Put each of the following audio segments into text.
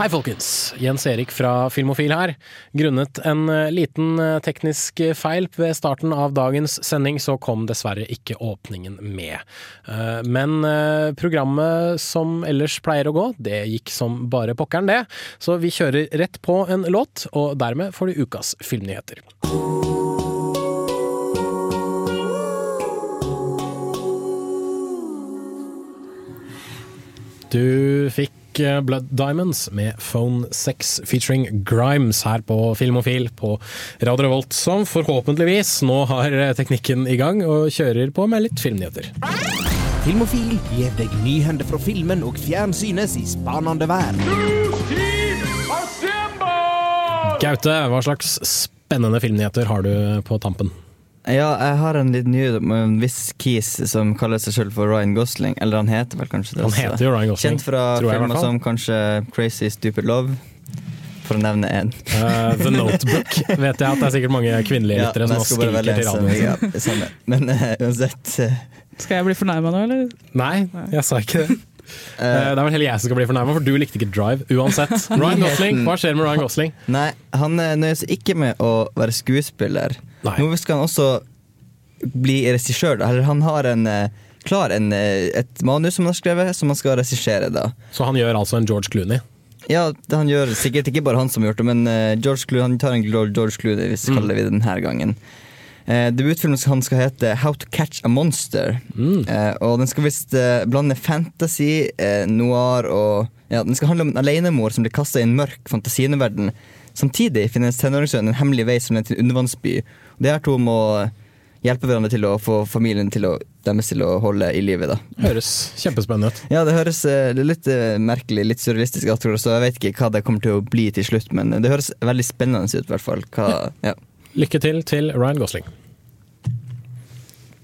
Hei, folkens. Jens Erik fra Filmofil her. Grunnet en eh, liten eh, teknisk feil ved starten av dagens sending, så kom dessverre ikke åpningen med. Eh, Men programmet som ellers pleier å gå, det gikk som bare pokkeren, det. Så vi kjører rett på en låt, og dermed får du ukas filmnyheter. Du fikk Blood Diamonds med Phone 6 featuring Grimes her på Filmofil på Radio Revolt, som forhåpentligvis nå har teknikken i gang og kjører på med litt filmnyheter. Filmofil gir deg nyhender fra filmen og fjernsynets i spanende vær. Gaute, hva slags spennende filmnyheter har du på tampen? Ja, jeg har en liten nyhet om en viss kis som kaller seg selv for Ryan Gosling. Eller han heter vel kanskje det. Han heter jo Ryan Gosling, Kjent fra filmer som kanskje Crazy Stupid Love, for å nevne én. Uh, The Notebook vet jeg at det er sikkert mange kvinnelige lyttere ja, som skriker til radioen. ja. Men uh, uansett uh, Skal jeg bli fornærma nå, eller? Nei, jeg sa ikke det. Eh, Det er vel heller jeg som skal bli fornærma, for du likte ikke Drive uansett. Ryan Gosling, Hva skjer med Ryan Gosling? Nei, han eh, nøyer seg ikke med å være skuespiller. Nei. Nå skal han også bli regissør. han har en klar en, et manus som han har skrevet, som han skal regissere. da. Så han gjør altså en George Clooney. Ja, han gjør sikkert ikke bare han som har gjort det, men George Clooney, han tar en George George Clooney, hvis vi kaller det denne gangen. Eh, debutfilmen han skal hete How to Catch a Monster. Eh, og den skal visst eh, blande fantasy, eh, noir og ja, Den skal handle om en alenemor som blir kasta i en mørk fantasiunderverden. Samtidig finnes tenåringssønnen tenåringssønn en hemmelig vei som leder til en undervannsby. Og er her to må hjelpe hverandre til å få familien til å, deres til å holde i livet. da. Høres kjempespennende ut. Ja, det høres eh, det litt eh, merkelig, litt surrealistisk, ut, så jeg vet ikke hva det kommer til å bli til slutt, men det høres veldig spennende ut, i hvert fall. Hva, ja. Lykke til til Ryan Gosling.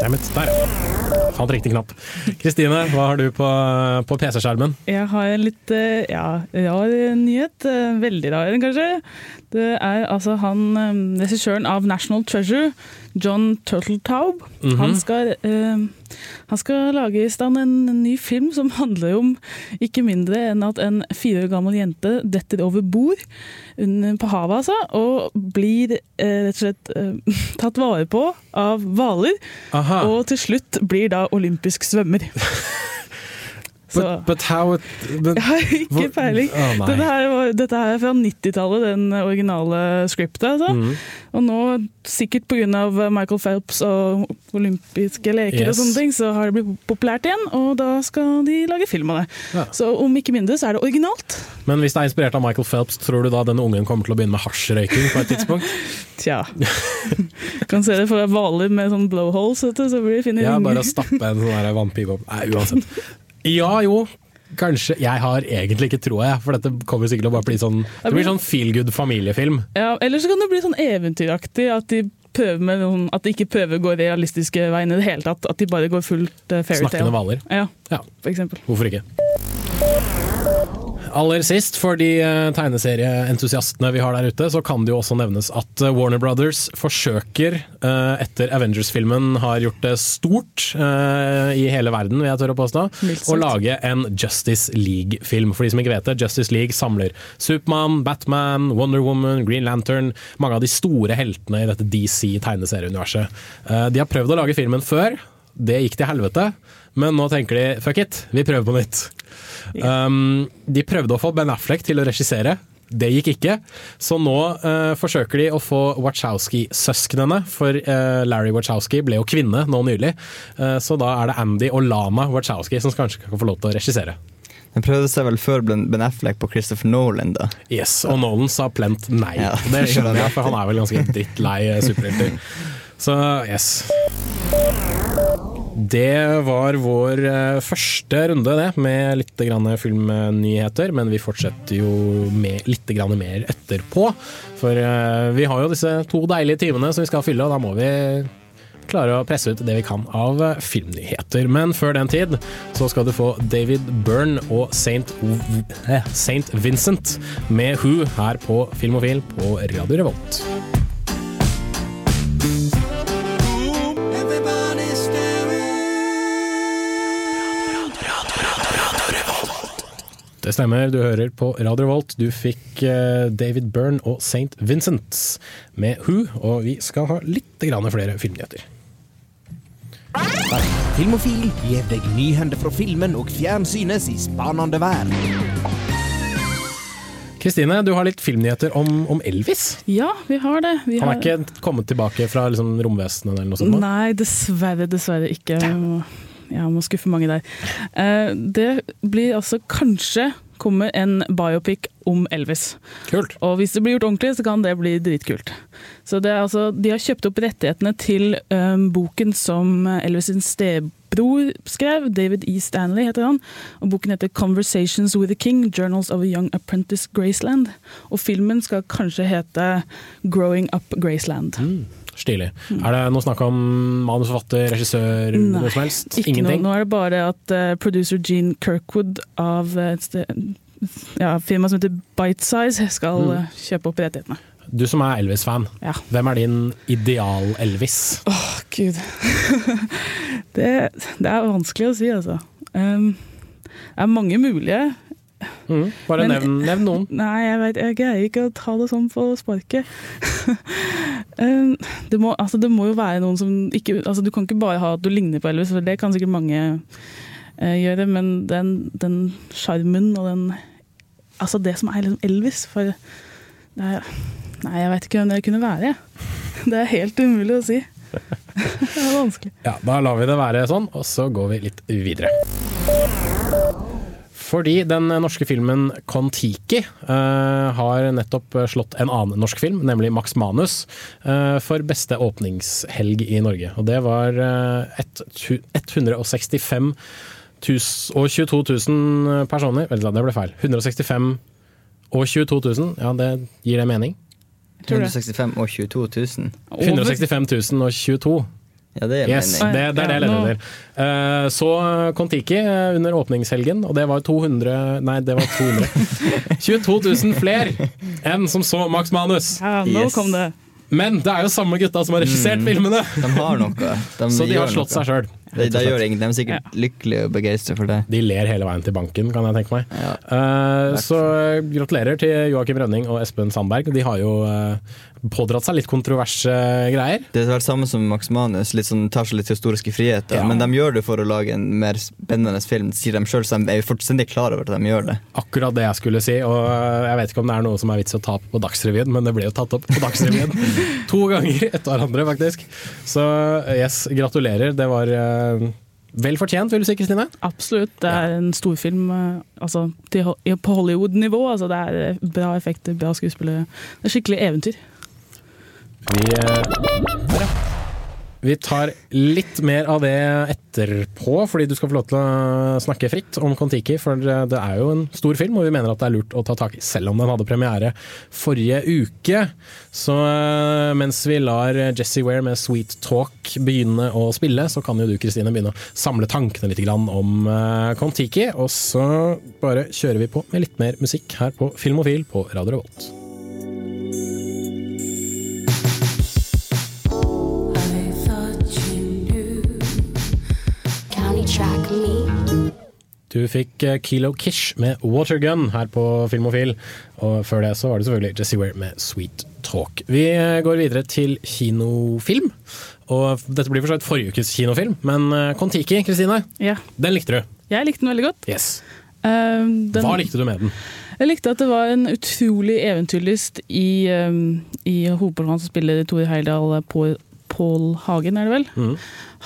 Dammit, der ja. Fant riktig knapp. Kristine, hva har du på, på PC-skjermen? Jeg har en litt eh, ja, rar nyhet. eh, Veldig rar, kanskje. Det er altså han eh, regissøren av National Treasure, John Turtletaub. han, skal, eh, han skal lage i stand en ny film som handler om ikke mindre enn at en fire år gammel jente detter over bord på havet, altså, og blir eh, rett og slett eh, tatt vare på av hvaler. Aha. Og til slutt blir da olympisk svømmer. But, but how it, but, jeg har ikke peiling. Oh. Dette, her dette her er fra 90-tallet, den originale scriptet. Altså. Mm. Og nå, sikkert pga. Michael Phelps og olympiske leker Yes. og sånne ting, så har det blitt populært igjen, og da skal de lage film av det. Ja. Så om ikke mindre, så er det originalt. Men hvis det er inspirert av Michael Phelps, tror du da denne ungen kommer til å begynne med hasjrøyking på et tidspunkt? Tja. kan se det for hvaler med sånn blowholes, så blir det fine Ja, bare å stappe en sånn vannpipe opp. Nei, uansett. Ja, jo. Kanskje. Jeg har egentlig ikke troa, jeg. For dette kommer sikkert til å bare bli sånn Det blir sånn feel good familiefilm. Ja, eller så kan det bli sånn eventyraktig, at de prøver med noen, at de ikke prøver å gå realistiske veien i det hele tatt. At de bare går fullt fairytale. Snakkende hvaler. Ja, Ja, for eksempel. hvorfor ikke? Aller sist, for de eh, tegneserieentusiastene vi har der ute, så kan det jo også nevnes at eh, Warner Brothers forsøker, eh, etter Avengers-filmen har gjort det stort i hele verden, vil jeg tørre å påstå, å lage en Justice League-film. For de som ikke vet det, Justice League samler Supermann, Batman, Wonder Woman, Green Lantern, mange av de store heltene i dette DC-tegneserieuniverset. De har prøvd å lage filmen før, det gikk til helvete, men nå tenker de fuck it, vi prøver på nytt. Um, de prøvde å få Ben Affleck til å regissere. Det gikk ikke, så nå uh, forsøker de å få Wachowski-søsknene, for uh, Larry Wachowski ble jo kvinne nå nylig. Uh, så da er det Andy og Lana Wachowski som kanskje kan få lov til å regissere. Den prøvde seg vel før Ben Affleck på Christopher Nolan, da. Yes, Og Nolan sa plent nei. Ja. Det skjønner jeg, for han er vel ganske drittlei superhelter. Så yes. Det var vår eh, første runde det, med litt filmnyheter, men vi fortsetter jo med litt mer etterpå. For eh, vi har jo disse to deilige timene som vi skal fylle, og da må vi klare å presse ut det vi kan av eh, filmnyheter. Men før den tid så skal du få David Byrne og Saint Vincent med Who her på Filmofil på Radio Revolt. Det stemmer, du hører på Radio Volt. Du fikk eh, David Byrne og St. Vincent med Who, og vi skal ha litt flere filmnyheter. Filmofil gir deg nyhender fra filmen og fjernsynets i spanende verden. Kristine, du har litt filmnyheter om, om Elvis. Ja, vi har det. Vi Han har... er ikke kommet tilbake fra liksom, romvesenet eller noe sånt? Nei, dessverre, dessverre ikke. Jeg må, skuffe mange der. Eh, det blir altså kanskje kommer en biopic om Elvis. Kult. Og hvis det blir gjort ordentlig, så kan det bli dritkult. Så det er altså, De har kjøpt opp rettighetene til um, boken som Elvis sin stebror skrev. David E. Stanley heter han. Og Boken heter 'Conversations with the King Journals of a Young Apprentice Graceland'. Og filmen skal kanskje hete 'Growing Up Graceland'. Stilig. Er det noe snakk om manusforfatter, regissør, noe som helst? Ikke Ingenting? Noe. Nå er det bare at uh, producer Gene Kirkwood av et ja, firma som heter Bitesize skal Mm. eh, kjøpe opp rettighetene. Du som er Elvis-fan, Ja. hvem er din ideal-Elvis? Åh, gud. det, det er vanskelig å si, altså. Um, det er mange mulige. Mm, bare Men- nevn, nevn noen. Nei, jeg, vet, jeg greier ikke å ta det sånn på sparket. um, det, må, altså, det må jo være noen som ikke altså, Du kan ikke bare ha at du ligner på Elvis, for det kan sikkert mange uh, gjøre, men den den sjarmen og den Altså det som er liksom Elvis, for det er, Nei, jeg vet ikke hvem det kunne være. Det er helt umulig å si. Det er vanskelig. Ja, Da lar vi det være sånn, og så går vi litt videre. Fordi den norske filmen Kon-Tiki uh, har nettopp slått en annen norsk film, nemlig Max Manus, uh, for beste åpningshelg i Norge. Og det var uh, et, 165 000 og 22 000 personer Vent, da, det ble feil. 165 og 22 000, ja det gir det mening? 165 og 22 000. 165 000 og 22 Ja, det gir Yes, mening. det, det er det jeg leder etter. Eh, Så Kon-Tiki eh, under åpningshelgen, og det var 200 Nei, det var 200. 22 000 flere enn som så Max Manus. Ja, nå Yes. kom det. Men det er jo samme gutta som har regissert filmene, De har noe. De, så de har slått noe. seg sjøl. De, de, gjør ingen, de er sikkert lykkelige og begeistra for det. De ler hele veien til banken, kan jeg tenke meg. Ja. Uh, så gratulerer til Joakim Rønning og Espen Sandberg. De har jo uh, pådratt seg litt kontroverse greier. Det er det samme som Max Manus, litt sånn, tar seg litt historiske friheter. Ja. Men de gjør det for å lage en mer spennende film, sier de sjøl. Så de er jo fullstendig klar over at de gjør det. Akkurat det jeg skulle si, og eh, jeg vet ikke om det er noe som er vits å ta opp på Dagsrevyen, men det ble jo tatt opp på Dagsrevyen to ganger etter hverandre, faktisk. Så yes, gratulerer. Det var eh, vel fortjent, vil du si, Kristine? Absolutt. Det er en storfilm eh, altså, på Hollywood-nivå. Altså, det er eh, bra effekter, bra skuespillere. Det er skikkelig eventyr. Vi, eh. Vi tar litt mer av det etterpå, fordi du skal få lov til å snakke fritt om Kon-Tiki. For det er jo en stor film, og vi mener at det er lurt å ta tak i, selv om den hadde premiere forrige uke. Så eh, mens vi lar Jesse Ware med Sweet Talk begynne å spille, så kan jo du Kristine begynne å samle tankene litt om eh, Kon-Tiki. Og så bare kjører vi på med litt mer musikk her på Filmofil på Radio Revolt. Track me. Du fikk eh, Kilo Kish med Watergun her på Filmofil, og før det så var det selvfølgelig Jesse Ware med Sweet Talk. Vi eh, går videre til kinofilm, og dette blir for så vidt forrige ukes kinofilm, men eh, Kon-Tiki, Kristine, Ja. den likte du. Jeg likte den veldig godt. Yes. Uh, den, Hva likte du med den? Jeg likte at det var en utrolig eventyrlyst i, um, i hovedpersonen som spiller Tore Heildal, Paul, Paul Hagen, er det vel? Mm.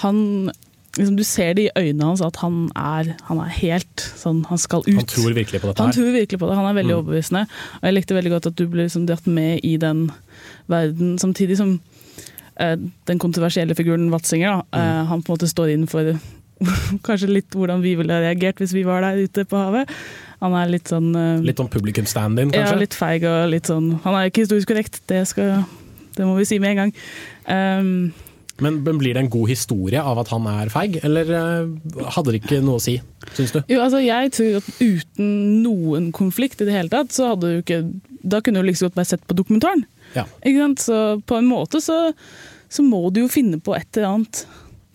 Han liksom, Du ser det i øynene hans at han er, han er helt sånn Han skal ut. Han tror virkelig på dette Han her. tror virkelig på det. Han er veldig Mm. overbevisende. Og jeg likte veldig godt at du ble liksom dratt med i den verden, samtidig som eh, den kontroversielle figuren Watzinger, da, Mm. eh, han på en måte står inn for kanskje litt hvordan vi ville reagert hvis vi var der ute på havet. Han er litt sånn eh, Litt om publikum stand-in, kanskje? ja, litt feig og litt sånn Han er ikke historisk korrekt, det, skal, det må vi si med en gang. Um, Men, blir det en god historie av at han er feig, eller eh, hadde det ikke noe å si, syns du? Jo, altså jeg tror at uten noen konflikt i det hele tatt, så hadde du ikke Da kunne du like så godt bare sett på dokumentaren. Ja. Ikke sant? Så på en måte så, så må du jo finne på et eller annet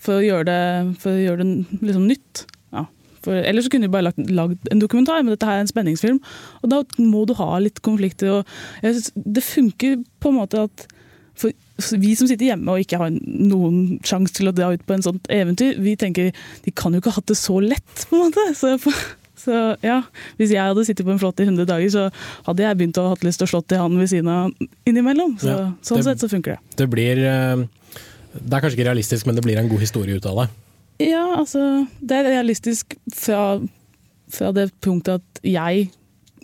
for å gjøre det, for å gjøre det liksom nytt. Ja. For, ellers så kunne du bare lagd, lagd en dokumentar, men dette her er en spenningsfilm. Og da må du ha litt konflikter. Og jeg synes det funker på en måte at for vi som sitter hjemme og ikke har noen sjanse til å dra ut på en sånt eventyr, vi tenker de kan jo ikke ha hatt det så lett, på en måte. Så, så ja, hvis jeg hadde sittet på en flått i 100 dager, så hadde jeg begynt å ha hatt lyst til å slå til han ved siden av innimellom. Så, Ja, sånn sett så funker det. Det blir eh, Det er kanskje ikke realistisk, men det blir en god historie ut av det. Ja, altså Det er realistisk fra, fra det punktet at jeg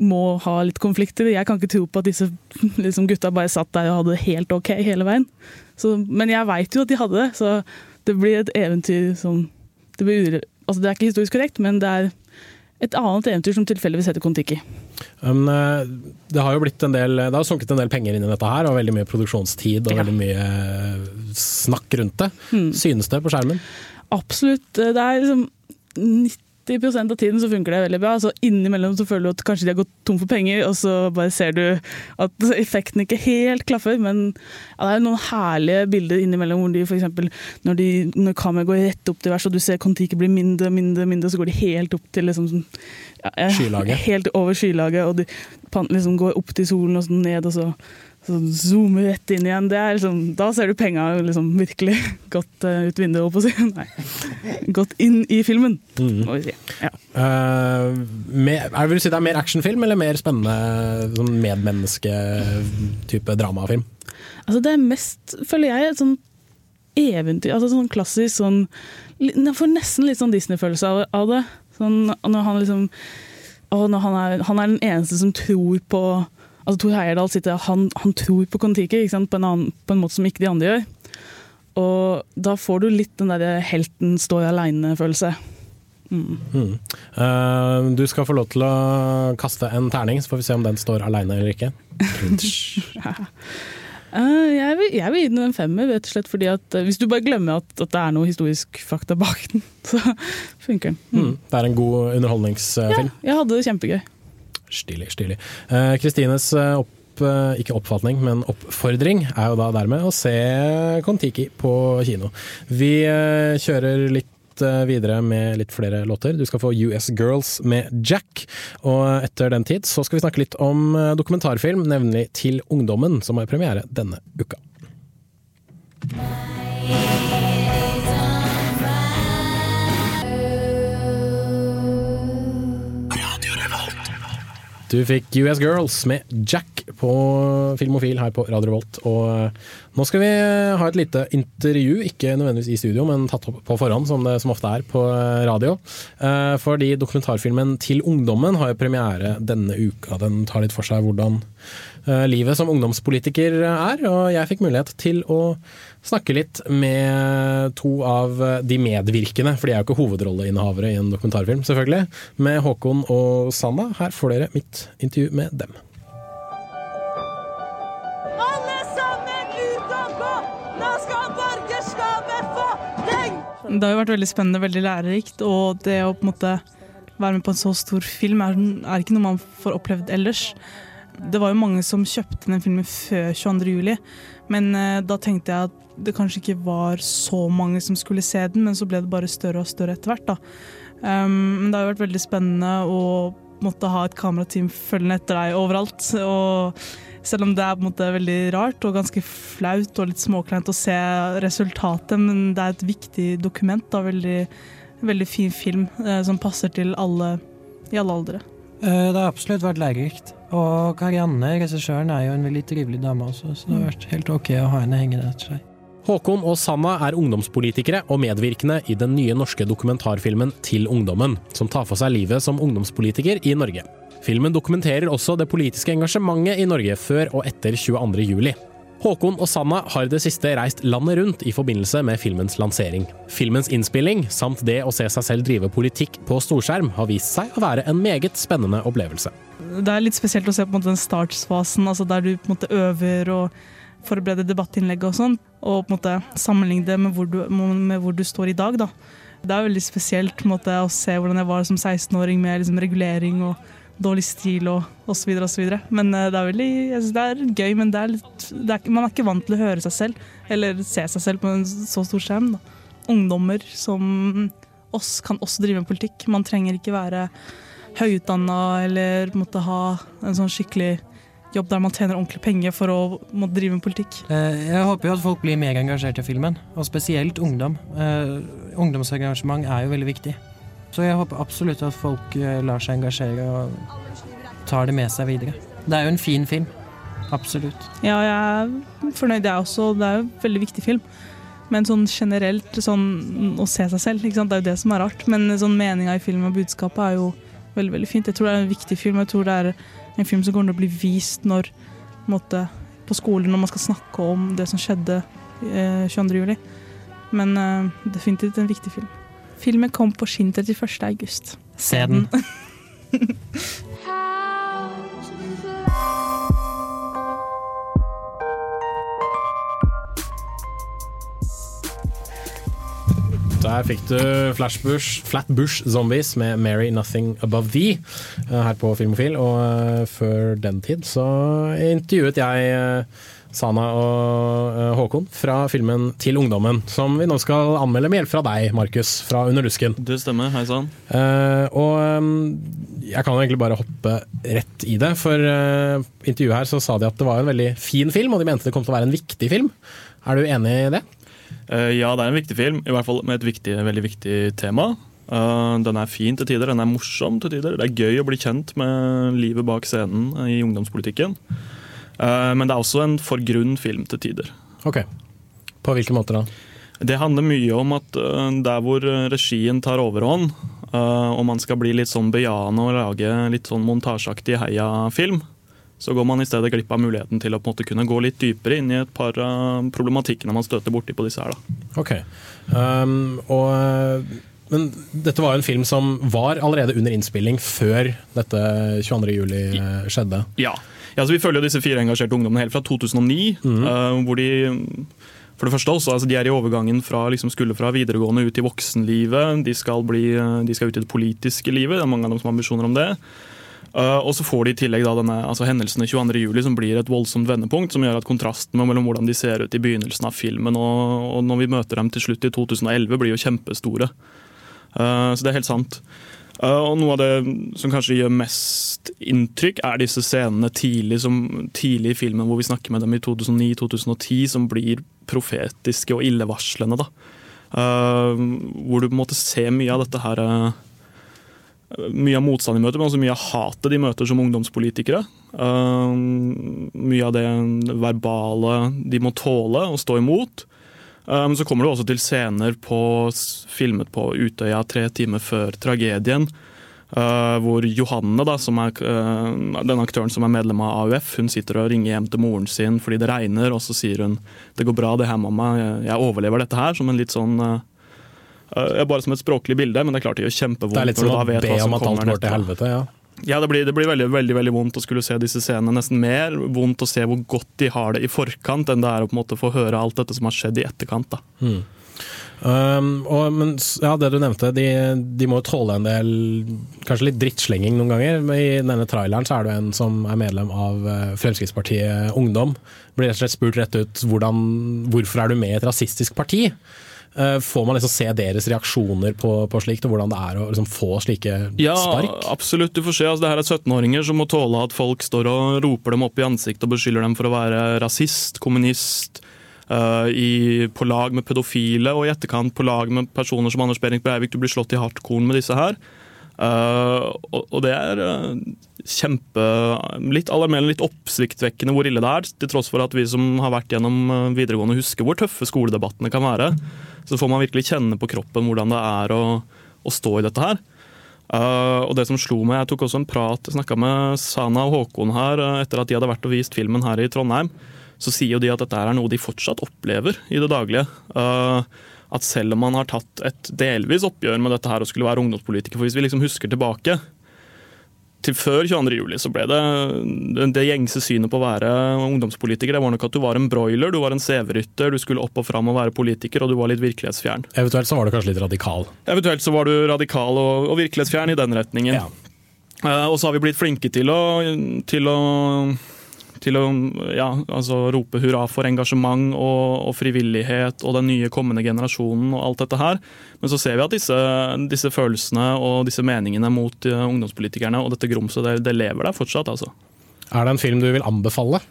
må ha litt konflikter. Jeg kan ikke tro på at disse liksom, gutta bare satt der og hadde det helt ok hele veien. Så, men jeg veit jo at de hadde det, så det blir et eventyr som det, blir altså, det er ikke historisk korrekt, men det er et annet eventyr som tilfeldigvis heter Kon-Tiki. Men eh, det har jo blitt en del Det har sunket en del penger inn i dette her, og veldig mye produksjonstid og Ja. veldig mye eh, snakk rundt det. Hmm. Synes det på skjermen? Absolutt. Det er liksom 90% av tiden så funker det veldig bra. Så innimellom så føler du at kanskje de har gått tom for penger, og så bare ser du at effekten ikke helt klaffer. Men ja, det er noen herlige bilder innimellom hvor de f.eks. når, de, når kameraet går rett opp til vers, og du ser Kon-Tiki blir mindre og mindre, mindre, så går de helt opp til liksom sånn ja. Helt over skylaget, og de liksom går opp til solen og sånn ned, og så så zoomer rett inn igjen. Det liksom, da ser du penga liksom virkelig godt uh, ut vinduet, holdt på å si. Nei. Godt inn i filmen, Mhm. må vi si. Ja. Uh, mer, vil du si det er mer actionfilm eller mer spennende sånn medmenneske-type dramafilm? Altså det er mest, føler jeg, et sånn eventyr. Altså sånn klassisk sånn Jeg får nesten litt sånn Disney-følelse av, av det. Sånn når han liksom å, når han, er, han er den eneste som tror på Altså Tor Heyerdahl sitter han, han tror på Kon-Tiki? På, en på en måte som ikke de andre gjør. Og da får du litt den derre helten står aleine-følelse. Mm. Mm. Uh, du skal få lov til å kaste en terning, så får vi se om den står aleine eller ikke. uh, jeg, vil, jeg vil gi den en femmer, rett og slett fordi at uh, hvis du bare glemmer at, at det er noe historisk fakta bak den, så funker den. Mm. Mm, Det er en god underholdningsfilm. Ja, jeg hadde det kjempegøy. Stilig, stilig. Eh, Kristines eh, opp, eh, ikke oppfatning, men oppfordring er jo da dermed å se Kon-Tiki på kino. Vi kjører litt videre med litt flere låter. Du skal få US Girls med Jack. Og etter den tid så skal vi snakke litt om dokumentarfilm, nemlig Til ungdommen, som har premiere denne uka. Du fikk US Girls med Jack på Filmofil her på Radio Revolt. Og eh, nå skal vi eh, ha et lite intervju, ikke nødvendigvis i studio, men tatt opp på forhånd, som det som ofte er på eh, radio. Fordi dokumentarfilmen Til ungdommen har jo premiere denne uka. Den tar litt for seg hvordan livet som ungdomspolitiker er, og jeg fikk mulighet til å snakke litt med to av de medvirkende, for de er jo ikke hovedrolleinnehavere i en dokumentarfilm, selvfølgelig, med Håkon og Sanna. Her får dere mitt intervju med dem. Alle sammen ut og gå! Nå skal borgerskapet få ting! Det har jo vært veldig spennende, veldig lærerikt, og det å på en måte være med på en så stor film er, er ikke noe man får opplevd ellers. Det var jo mange som kjøpte den filmen før 22. juli, men eh, da tenkte jeg at det kanskje ikke var så mange som skulle se den, men så ble det bare større og større etter hvert. Um, men det har jo vært veldig spennende å måtte ha et kamerateam følgende etter deg overalt. og selv om det er på en måte veldig rart og ganske flaut og litt småkleint å se resultatet, men det er et viktig dokument. Da, veldig, veldig fin film eh, som passer til alle i alle aldre. Eh, Det har absolutt vært lærerikt. Og Karianne, regissøren, er jo en veldig trivelig dame også, så det har vært helt ok å ha henne hengende etter seg. Håkon og Sanna er ungdomspolitikere og medvirkende i den nye norske dokumentarfilmen Til ungdommen, som tar for seg livet som ungdomspolitiker i Norge. Filmen dokumenterer også det politiske engasjementet i Norge før og etter 22. juli. Håkon og Sanna har i det siste reist landet rundt i forbindelse med filmens lansering. Filmens innspilling, samt det å se seg selv drive politikk på storskjerm, har vist seg å være en meget spennende opplevelse. Det er litt spesielt å se på den startsfasen, altså der du på en måte øver og forbereder debattinnlegg og sånn, og på en måte sammenligne det med hvor du, med hvor du står i dag. da. Det er veldig spesielt måte, å se hvordan jeg var som 16-åring med liksom, regulering og dårlig stil og osv. osv. Men eh, det er veldig, jeg det er gøy, men er litt, er, man er ikke vant til å høre seg selv, eller se seg selv på en så stor skjerm. Da. Ungdommer som oss kan også drive med politikk. Man trenger ikke være høyutdanna eller måtte ha en sånn skikkelig jobb der man tjener ordentlig penger for å måtte drive med politikk. Eh, Jeg håper jo at folk blir mer engasjert i filmen, og spesielt ungdom. Eh, Ungdomsengasjement er jo veldig viktig. Så jeg håper absolutt at folk eh, lar seg engasjere og tar det med seg videre. Det er jo en fin film. Absolutt. Ja, jeg er fornøyd, jeg også. Det er jo en veldig viktig film. Men sånn generelt sånn å se seg selv, det er jo det som er rart. Men sånn meninga i filmen og budskapet er jo veldig veldig fint. Jeg tror det er en viktig film. Jeg tror det er en film som kommer til å bli vist når, på, måte, på skolen når man skal snakke om det som skjedde eh, 22. juli. Men eh, definitivt en viktig film. Filmen kom på skinn 31. august. Se den. Der fikk du Flashbush, Flatbush Zombies med 'Mary Nothing Above Thee' eh, her på Filmofil. Og eh, før den tid så intervjuet jeg eh, Sana og eh, Håkon fra filmen 'Til ungdommen', som vi nå skal anmelde med hjelp fra deg, Markus, fra Under lusken. Det stemmer, hei sann. Uh, og eh, jeg kan egentlig bare hoppe rett i det, for uh, intervjuet her så sa de at det var en veldig fin film, og de mente det kom til å være en viktig film. Er du enig i det? Uh, ja, det er en viktig film, i hvert fall med et viktig, veldig viktig tema. Uh, den er fin til tider, den er morsom til tider. Det er gøy å bli kjent med livet bak scenen i ungdomspolitikken. Eh, men det er også en for grunn film til tider. Ok. På hvilke måter da? Det handler mye om at eh, der hvor regien tar overhånd, eh, og man skal bli litt sånn bejaende og lage litt sånn montasjeaktig heiafilm, så går man i stedet glipp av muligheten til å på en måte kunne gå litt dypere inn i et par av problematikkene man støter borti på disse her. da. Ok. Um, og, men dette var jo en film som var allerede under innspilling før dette 22. juli eh, skjedde. Ja. Ja, så Vi følger jo disse fire engasjerte ungdommene helt fra 2009. eh, hvor de for det første også, altså De er i overgangen fra liksom skulle fra videregående ut i voksenlivet. De skal, bli, eh, de skal ut i det politiske livet. Det er mange av dem som har ambisjoner om det. Uh, og så får de i tillegg da denne, altså hendelsene 22.07, som blir et voldsomt vendepunkt, som gjør at kontrasten mellom hvordan de ser ut i begynnelsen av filmen og, og når vi møter dem til slutt i 2011, blir jo kjempestore. Uh, så det er helt sant. Eh, og Noe av det som kanskje gjør mest inntrykk, er disse scenene tidlig, som, tidlig i filmen hvor vi snakker med dem i 2009-2010, som blir profetiske og illevarslende. da. Eh, hvor du på en måte ser mye av dette her eh, mye av motstand de møter, men også mye av hatet de møter som ungdomspolitikere. Mye av det verbale de må tåle og stå imot. Uh, men så kommer det også til scener på, filmet på Utøya tre timer før tragedien. Uh, hvor Johanne, da, som er den aktøren som er medlem av AUF, hun sitter og ringer hjem til moren sin fordi det regner, og så sier hun det går bra det her, mamma, jeg, overlever dette her. Som en litt sånn bare som et språklig bilde, men det er klart det gjør kjempevondt. Det er litt som å be om at alt går til helvete. ja. Ja, det blir, det blir veldig, veldig, veldig vondt å skulle se disse scenene. Nesten mer vondt å se hvor godt de har det i forkant, enn det er å på en måte få høre alt dette som har skjedd i etterkant. da. Mm. Um, og, men ja, det du nevnte, de, de må jo tåle en del kanskje litt drittslenging noen ganger. Men I denne traileren så er det en som er medlem av eh, Fremskrittspartiet Ungdom. Blir rett og slett spurt rett ut hvordan, hvorfor er du med i et rasistisk parti. Eh, får man liksom se deres reaksjoner på, på slikt, og hvordan det er å liksom få slike Ja, spark? absolutt. Du får se. Altså, det her er 17-åringer som må tåle at folk står og roper dem opp i ansiktet og beskylder dem for å være rasist, kommunist, uh, i, på lag med pedofile, og i etterkant på lag med personer som Anders Behring Breivik. Du blir slått i hardkorn med disse her. Uh, og, og det er uh, kjempe Litt alarmerende, litt oppsiktsvekkende hvor ille det er. Til tross for at vi som har vært gjennom videregående husker hvor tøffe skoledebattene kan være. Så får man virkelig kjenne på kroppen hvordan det er å, å stå i dette her. Uh, og det som slo meg, Jeg tok også en prat, snakka med Sana og Håkon her eh, etter at de hadde vært og vist filmen her i Trondheim. Så sier jo de at dette er noe de fortsatt opplever i det daglige. Uh, at selv om man har tatt et delvis oppgjør med dette her og skulle være ungdomspolitiker For hvis vi liksom husker tilbake til før 22. juli så ble det det, gjengse synet på å være ungdomspolitiker. Det var nok at du var en broiler, du var en CV-rytter, du skulle opp og fram og være politiker, og du var litt virkelighetsfjern. Eventuelt så var du kanskje litt radikal. Eventuelt så var du radikal og, og virkelighetsfjern i den retningen. Eh, og så har vi blitt flinke til å, til å til å ja, altså, rope hurra for engasjement og, og, frivillighet og den nye kommende generasjonen og alt dette her. Men så ser vi at disse, disse følelsene og disse meningene mot uh, ungdomspolitikerne og dette grumset, det, det lever der fortsatt, altså. Er det en film du vil anbefale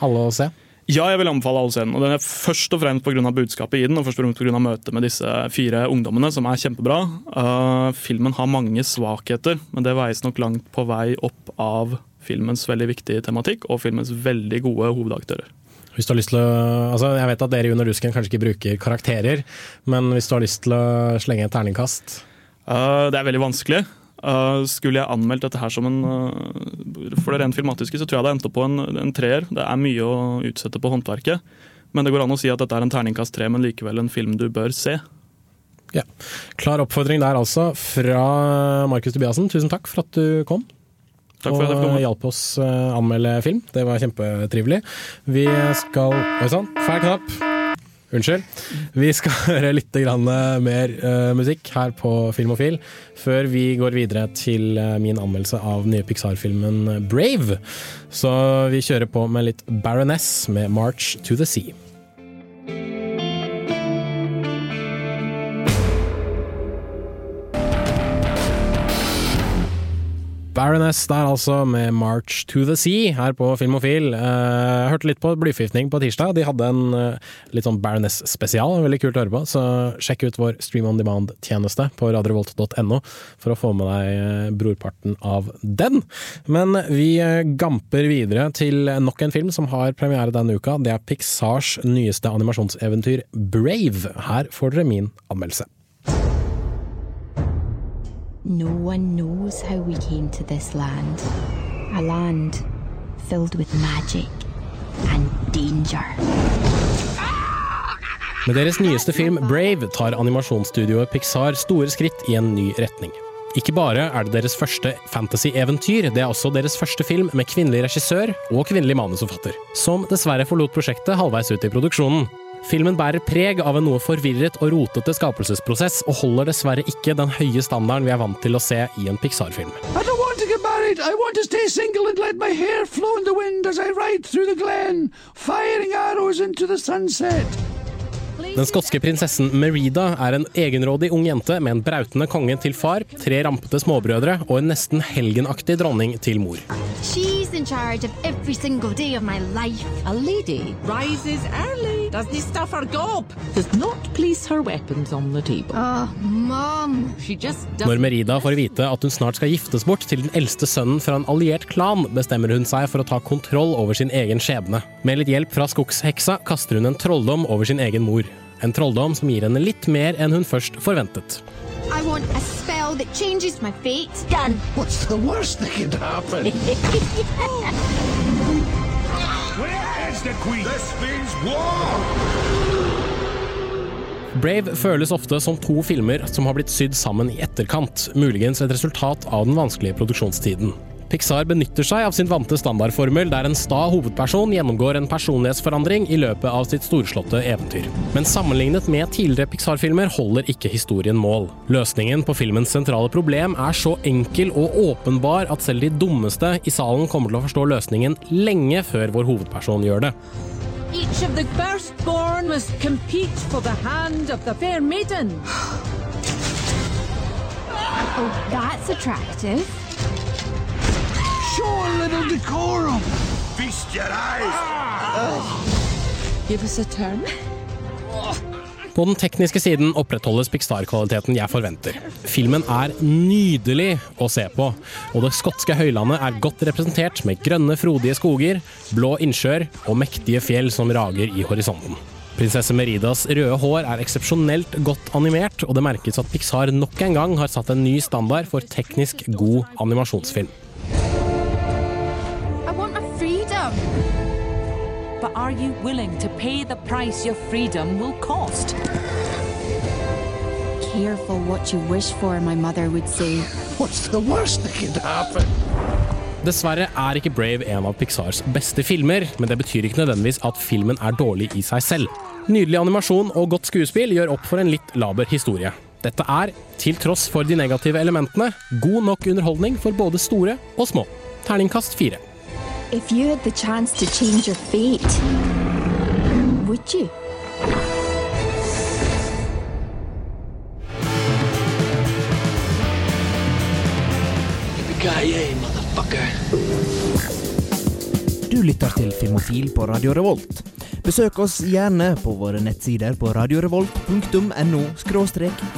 alle å se? Ja, jeg vil anbefale alle å se den. og den er Først og fremst pga. budskapet i den, og først og fremst pga. møtet med disse fire ungdommene, som er kjempebra. Uh, filmen har mange svakheter, men det veies nok langt på vei opp av filmens veldig viktige tematikk og filmens veldig gode hovedaktører. Hvis du har lyst til å, altså Jeg vet at dere Under rusken kanskje ikke bruker karakterer, men hvis du har lyst til å slenge et terningkast? Uh, det er veldig vanskelig. Uh, skulle jeg anmeldt dette her som en uh, For det rent filmatiske så tror jeg det endte på en, en treer. Det er mye å utsette på håndverket. Men det går an å si at dette er en terningkast tre, men likevel en film du bør se. Ja. Klar oppfordring der altså fra Markus Tobiassen. Tusen takk for at du kom. Takk for. Og hjalp oss å anmelde film. Det var kjempetrivelig. Vi skal Oi sann, feil knapp. Unnskyld. Vi skal høre litt grann mer uh, musikk her på Filmofil, før vi går videre til min anmeldelse av den nye Pixar-filmen Brave. Så vi kjører på med litt Baroness med 'March to the Sea'. Baroness der altså, med 'March to the Sea' her på Filmofil. Uh, hørte litt på Blyforgiftning på tirsdag. De hadde en uh, litt sånn Baroness-spesial. Veldig kult å høre på. Så sjekk ut vår Stream on Demand-tjeneste på radiovolt.no for å få med deg uh, brorparten av den. Men vi gamper videre til nok en film som har premiere denne uka. Det er Pixars nyeste animasjonseventyr 'Brave'. Her får dere min anmeldelse. No one knows how we came to this land. A land filled with magic and danger. Med deres nyeste film Brave tar animasjonsstudioet Pixar store skritt i en ny retning. Ikke bare er det deres første fantasy-eventyr, det er også deres første film med kvinnelig regissør og kvinnelig manusforfatter, som dessverre forlot prosjektet halvveis ut i produksjonen. Filmen bærer preg av en noe forvirret og rotete skapelsesprosess, og holder dessverre ikke den høye standarden vi er vant til å se i en Pixar-film. I want to get married. I want to stay single and let my hair flow in the wind as I ride through the glen, firing arrows into the sunset. Den skotske prinsessen Merida er en egenrådig ung jente med en brautende konge til far, tre rampete småbrødre og en nesten helgenaktig dronning til mor. She's in charge of every single day of my life. A lady rises early, doesn't stuff her gob, does not place her weapons on the table. Oh, mom. She just Når Merida får vite at hun snart skal giftes bort til den eldste sønnen fra en alliert klan, bestemmer hun seg for å ta kontroll over sin egen skjebne. Med litt hjelp fra skogsheksa kaster hun en trolldom over sin egen mor. En trolldom som gir henne litt mer enn hun først forventet. I want a spell that changes my fate. Done. What's the worst that could happen? Where is the queen? This means war! Brave føles ofte som to filmer som har blitt sydd sammen i etterkant, muligens et resultat av den vanskelige produksjonstiden. Pixar benytter seg av sin vante standardformel der en sta hovedperson gjennomgår en personlighetsforandring i løpet av sitt storslåtte eventyr. Men sammenlignet med tidligere Pixar-filmer holder ikke historien mål. Løsningen på filmens sentrale problem er så enkel og åpenbar at selv de dummeste i salen kommer til å forstå løsningen lenge før vår hovedperson gjør det. Each of the firstborn must compete for the hand of the fair maiden. Oh, that's attractive. Show a little decorum. Feast your eyes! Give us a turn. På den tekniske siden opprettholdes Pixar-kvaliteten jeg forventer. Filmen er nydelig å se på, og det skotske høylandet er godt representert med grønne, frodige skoger, blå innsjøer og mektige fjell som rager i horisonten. Prinsesse Meridas røde hår er eksepsjonelt godt animert, og det merkes at Pixar nok en gang har satt en ny standard for teknisk god animasjonsfilm. Are you willing to pay the price your freedom will cost? Careful what you wish for, my mother would say. What's the worst that could happen? Dessverre er ikke Brave en av Pixars beste filmer, men det betyr ikke nødvendigvis at filmen er dårlig i seg selv. Nydelig animasjon og godt skuespill gjør opp for en litt laber historie. Dette er, til tross for de negative elementene, god nok underholdning for både store og små. Terningkast fire. If you had the chance to change your fate, would you? Yippee-ki-yay, motherfucker. Du lytter til Filmofil på Radio Revolt. Besøk oss gjerne på våre nettsider på radiorevolt.no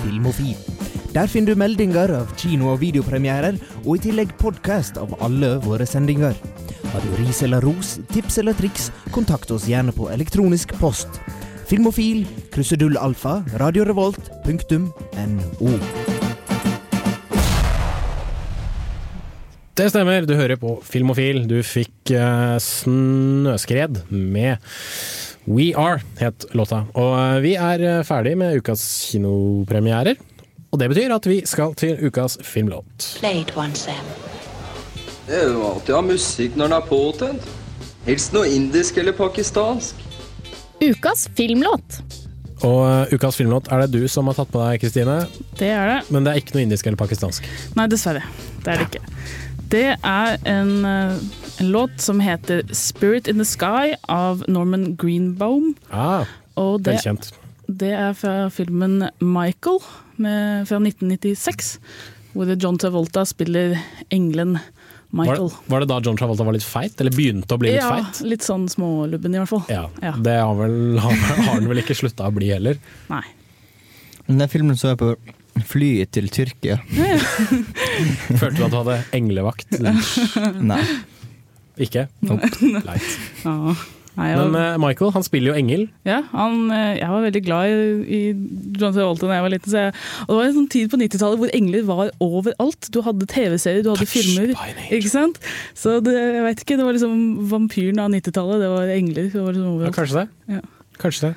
filmofil. Der finner du meldinger av kino- og videopremierer, og i tillegg podkast av alle våre sendinger. Har du ris eller ros, tips eller triks, kontakt oss gjerne på elektronisk post. Filmofil, krusedull alfa, radiorevolt.no. Det stemmer, du hører på Filmofil. Du fikk uh, Snøskred med We Are, het låta. Og uh, vi er eh, ferdig med ukas kinopremierer. Og det betyr at vi skal til ukas filmlåt. Played one, Sam. Det er jo alltid å ha musikk når den er påtent. Helst noe indisk eller pakistansk. Ukas filmlåt. Og eh, ukas filmlåt er det du som har tatt på deg, Kristine. Det er det. Men det er ikke noe indisk eller pakistansk. Nei, dessverre. Det er det ikke. Det er en, eh, en låt som heter 'Spirit in the Sky' av Norman Greenbaum. Ah, Og det, Velkjent. det er fra filmen 'Michael' med, fra 1996. Hvor John Travolta spiller engelen Var Michael. det, var det da John Travolta var litt feit? Eller begynte å bli litt ja, feit? litt sånn smålubben i hvert fall. Ja, Ja. Det har, vel, har, har han vel ikke slutta å bli heller. Nei. Den filmen så jeg på flyet til Tyrkia. Følte du at du hadde englevakt? Nei. Ikke? Nope. Leit. Ja. Men eh, Michael, han spiller jo engel. Ja, han, eh, jeg var veldig glad i, i John Travolta da jeg var liten. Så jeg, og det var en sånn tid på 90-tallet hvor engler var overalt. Du hadde TV-serier, du hadde filmer. Ikke sant? Så det, jeg vet ikke, det var liksom vampyren av 90-tallet. Det var engler. Det var liksom Ja, overalt. kanskje det. Ja. Kanskje det.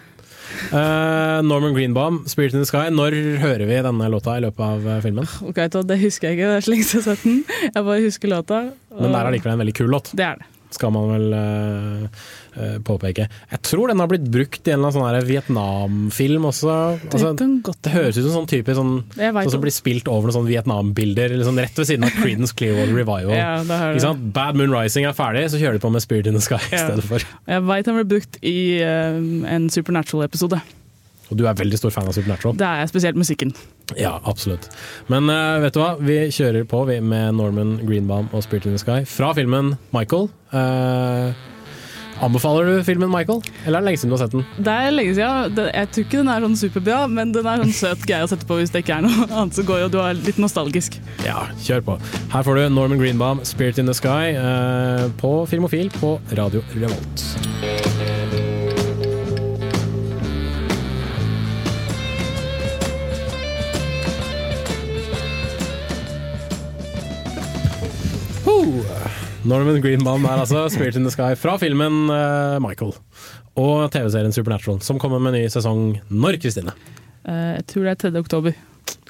Uh, Norman Greenbaum, 'Spirit in the Sky'. Når hører vi denne låta i løpet av filmen? Ok, det husker jeg ikke, det er så lenge siden jeg har sett den. Jeg bare husker låta. og- Men det er allikevel en veldig kul låt. Det er det. Skal man vel eh, eh, påpeke. Jeg tror den har blitt brukt i en eller annen sånn Vietnam-film også. Altså, det høres ut som sånn type sånn, sånn som blir spilt over noen sånn Vietnam-bilder liksom rett ved siden av Creedence Clearwater Revival. Ja? Bad Moon Rising er ferdig, så kjører de på med Spirit in the Sky i stedet for. Jeg veit den ble brukt i uh, en Supernatural-episode. Og du er veldig stor fan av Supernatural? Det er jeg, spesielt musikken. Ja, absolutt. Men uh, vet du hva, vi kjører på vi med Norman Greenbaum og Spirit in the Sky fra filmen Michael. Uh, anbefaler du filmen Michael, eller er det lenge siden du har sett den? Det er lenge siden. Jeg tror ikke den er sånn superbra, men den er sånn søt greie å sette på hvis det ikke er noe annet som går, og du er litt nostalgisk. Ja, kjør på. Her får du Norman Greenbaum, Spirit in the Sky, uh, på Filmofil på Radio Revolt. Norman Greenbaum er altså Spirit in the Sky fra filmen uh, Michael. Og TV-serien Supernatural, som kommer med ny sesong når, Kristine? Uh, Jeg tror det er 3. oktober.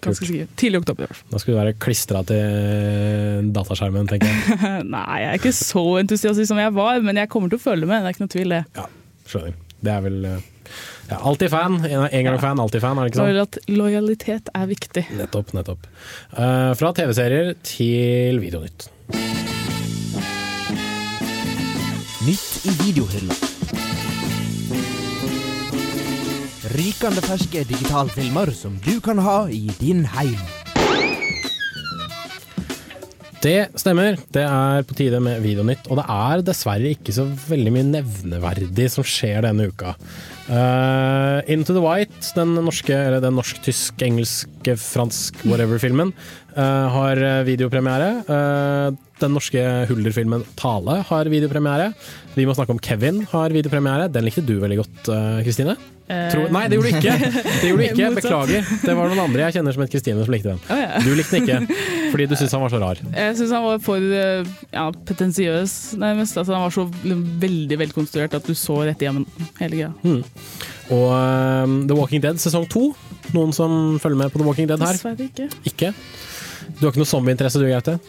Ganske sikkert. Tidlig oktober. i hvert fall. Da skulle du være klistra til dataskjermen, tenker jeg. Nei, jeg er ikke så entusiastisk som jeg var, men jeg kommer til å følge med. Det er ikke noe tvil, det. Ja, Skjønner. Det er vel Uh ja, Alltid fan. En gang gang fan, alltid fan, er det ikke sant? Lojalitet er viktig. Nettopp, nettopp. Uh, fra TV-serier til Videonytt. Nytt i videohylla. Rykende ferske digitalfilmer som du kan ha i din heim. Det stemmer. Det er på tide med Videonytt. Og det er dessverre ikke så veldig mye nevneverdig som skjer denne uka. Uh, Into the White, den norske, eller den norsk-tysk-engelske, fransk whatever-filmen, eh, har videopremiere. Eh, den norske Hulder-filmen Tale har videopremiere. Vi må snakke om Kevin har videopremiere. Den likte du veldig godt, eh, Kristine. Eh, Tror- Nei, det gjorde du ikke! Det gjorde du ikke, Beklager. Det var noen andre jeg kjenner som het Kristine som likte den. Ja. Du likte den ikke, fordi du syntes han var så rar. Jeg syns han var for eh, ja, pretensiøs, nærmest. Altså, han var så veldig velkonstruert at du så rett igjennom hele greia. Mm. Og um, The Walking Dead sesong to. Noen som følger med på The Walking Dead her? Dessverre ikke. Ikke? Du har ikke noe zombieinteresse du, Gaute?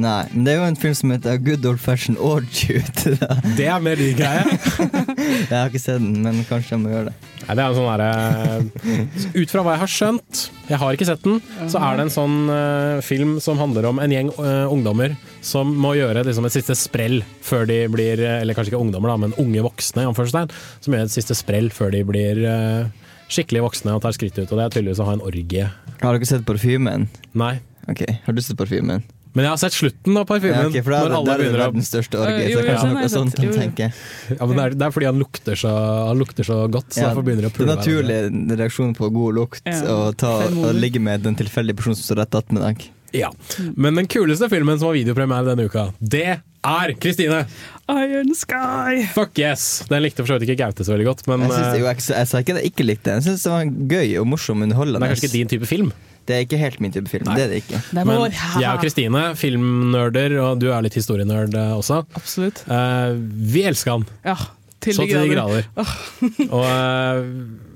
Nei, men det er jo en film som heter Good Old Fashion Orgy. ute da. Det er mer din greie. Jeg har ikke sett den, men kanskje jeg må gjøre det. Nei, det er en sånn derre Ut fra hva jeg har skjønt, jeg har ikke sett den, så er det en sånn uh, film som handler om en gjeng uh, ungdommer som må gjøre liksom, et siste sprell før de blir eh, Eller kanskje ikke ungdommer, da, men unge voksne, i anførselstegn, som gjør et siste sprell før de blir uh, skikkelig voksne og tar skrittet ut. Og det er tydeligvis å ha en orgie. Har dere sett Parfymen? Nei. Ok, Har du sett Parfymen? Men jeg har sett slutten av parfymen. Ja, okay, for da når det- alle da er det verdens største orgie, Øh, så kanskje ja. noe sånt kan tenke. Ja, men det, er, det er fordi han lukter så, han lukter så godt, så Ja, derfor begynner å det er naturlig reaksjon på god lukt Ja. å ta, å ligge med den tilfeldige personen som står rett attmed deg. Ja. Men den kuleste filmen som har videopremiere denne uka, det er Kristine! Iron Sky! Fuck yes! Den likte for så vidt ikke Gaute så veldig godt, men Jeg, eh, sa ikke at jeg ikke likte den. Jeg syns det var gøy og morsom underholdende. det er kanskje ikke din type film. Det er ikke helt min type film. Det er det ikke. Men jeg og Kristine, filmnerder, og du er litt historienerd eh, også. Absolutt. Uh, vi elsker den. Ja, til så til de grader. Oh. og uh,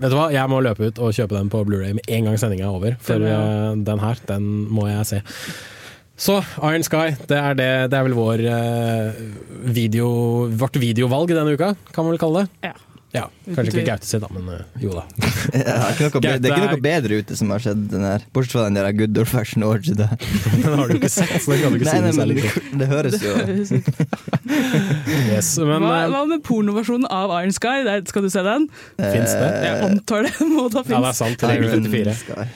vet du hva, jeg må løpe ut og kjøpe den på Blu-ray med en gang sendinga er over. For Den, eh, den her, den må jeg se. Så Iron Sky, det er, det, det er vel vår video, vårt videovalg denne uka, kan man vel kalle det? Ja. Ja, Kanskje ikke Gaute sitt, da, men uh, jo da. Ja, det, er ikke noe, be- det er ikke noe bedre ute som har skjedd den her. Bortsett fra den der good old fashion orgy. Den har du ikke sett, så den kan du ikke nei, nei, men det, det høres jo. Yes, men hva, eh, hva med pornoversjonen av Iron Sky? Der, skal du se den? Fins det? Jeg antar det må da Ja, det er finnes. sant. Regel 34.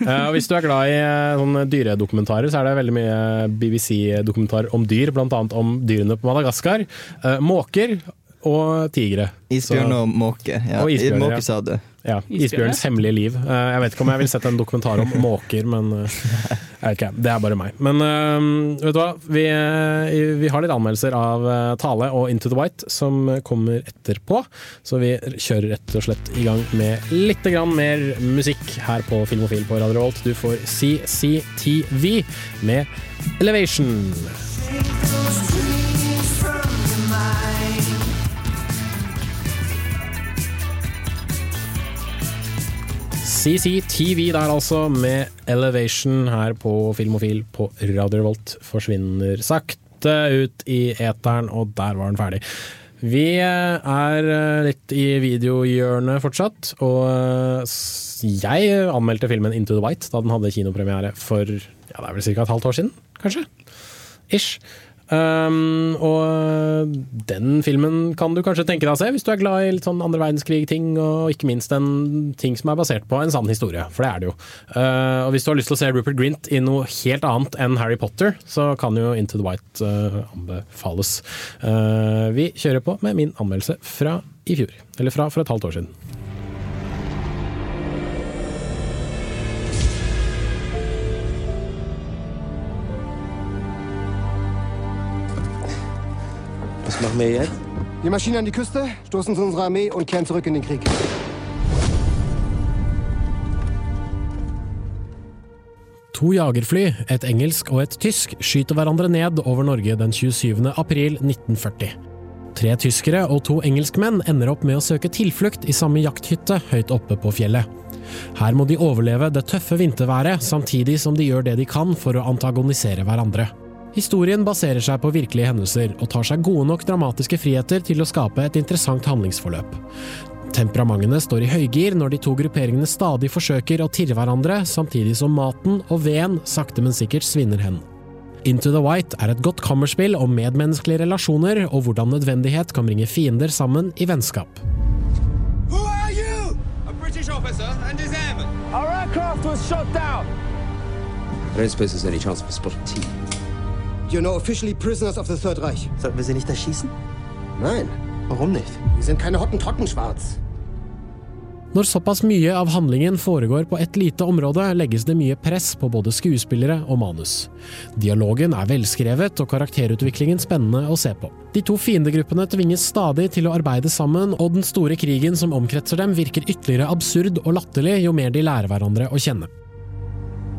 Uh, og hvis du er glad i uh, dyredokumentarer, så er det veldig mye BBC-dokumentar om dyr, bl.a. om dyrene på Madagaskar. Uh, måker og tigre. Isbjørn Så- og måke. Ja. Og isbjørn, måke ja. sa du. Ja? Isbjørns hemmelige liv. Eh, jeg vet ikke om jeg vil sette en dokumentar om måker, men eh, jeg vet ikke, det er bare meg. Men eh, vet du hva, vi, eh, vi har litt anmeldelser av eh, Tale og Into the White som kommer etterpå, så vi kjører rett og slett i gang med litt mer musikk her på Filmofil på Radio Revolt. Du får CCTV med Elevation. CCTV der altså, med Elevation her på Filmofil på Radio Revolt. Forsvinner sakte ut i eteren, og der var den ferdig. Vi er eh, litt i videohjørnet fortsatt, og eh, jeg anmeldte filmen Into the White da den hadde kinopremiere for ja, det er vel ca. et halvt år siden, kanskje? Ish. Um, og den filmen kan du kanskje tenke deg å se hvis du er glad i litt sånn andre verdenskrig-ting, og ikke minst en ting som er basert på en sann historie, for det er det jo. Uh, og hvis du har lyst til å se Rupert Grint i noe helt annet enn Harry Potter, så kan jo Into the White uh, anbefales. Uh, vi kjører på med min anmeldelse fra i fjor, eller fra for et halvt år siden. Machen wir jetzt? Wir marschieren an die Küste, stoßen zu unserer Armee und kehren zurück in den Krieg. To jagerfly, et engelsk og et tysk, skyter hverandre ned over Norge den 27. april 1940. Tre tyskere og to engelskmenn ender opp med å søke tilflukt i samme jakthytte høyt oppe på fjellet. Her må de overleve det tøffe vinterværet, samtidig som de gjør det de kan for å antagonisere hverandre. Historien baserer seg på virkelige hendelser, og tar seg gode nok dramatiske friheter til å skape et interessant handlingsforløp. Temperamentene står i høygir når de to grupperingene stadig forsøker å tirre hverandre, samtidig som maten og veden sakte, men sikkert svinner hen. Into the White er et godt kammerspill om medmenneskelige relasjoner og hvordan nødvendighet kan bringe fiender sammen i vennskap. Who are you? A British officer and his airman. Our aircraft was shot down. I don't suppose there's any chance of a spot of. You're now officially prisoners of the Third Reich. Sollten wir sie nicht erschießen? Nein. Warum nicht? Wir sind keine Hottentotten schwarz. Når såpass mye av handlingen foregår på et lite område, legges det mye press på både skuespillere og manus. Dialogen er velskrevet og karakterutviklingen spennende å se på. De to fiendegruppene tvinges stadig til å arbeide sammen, og den store krigen som omkretser dem virker ytterligere absurd og latterlig jo mer de lærer hverandre å kjenne.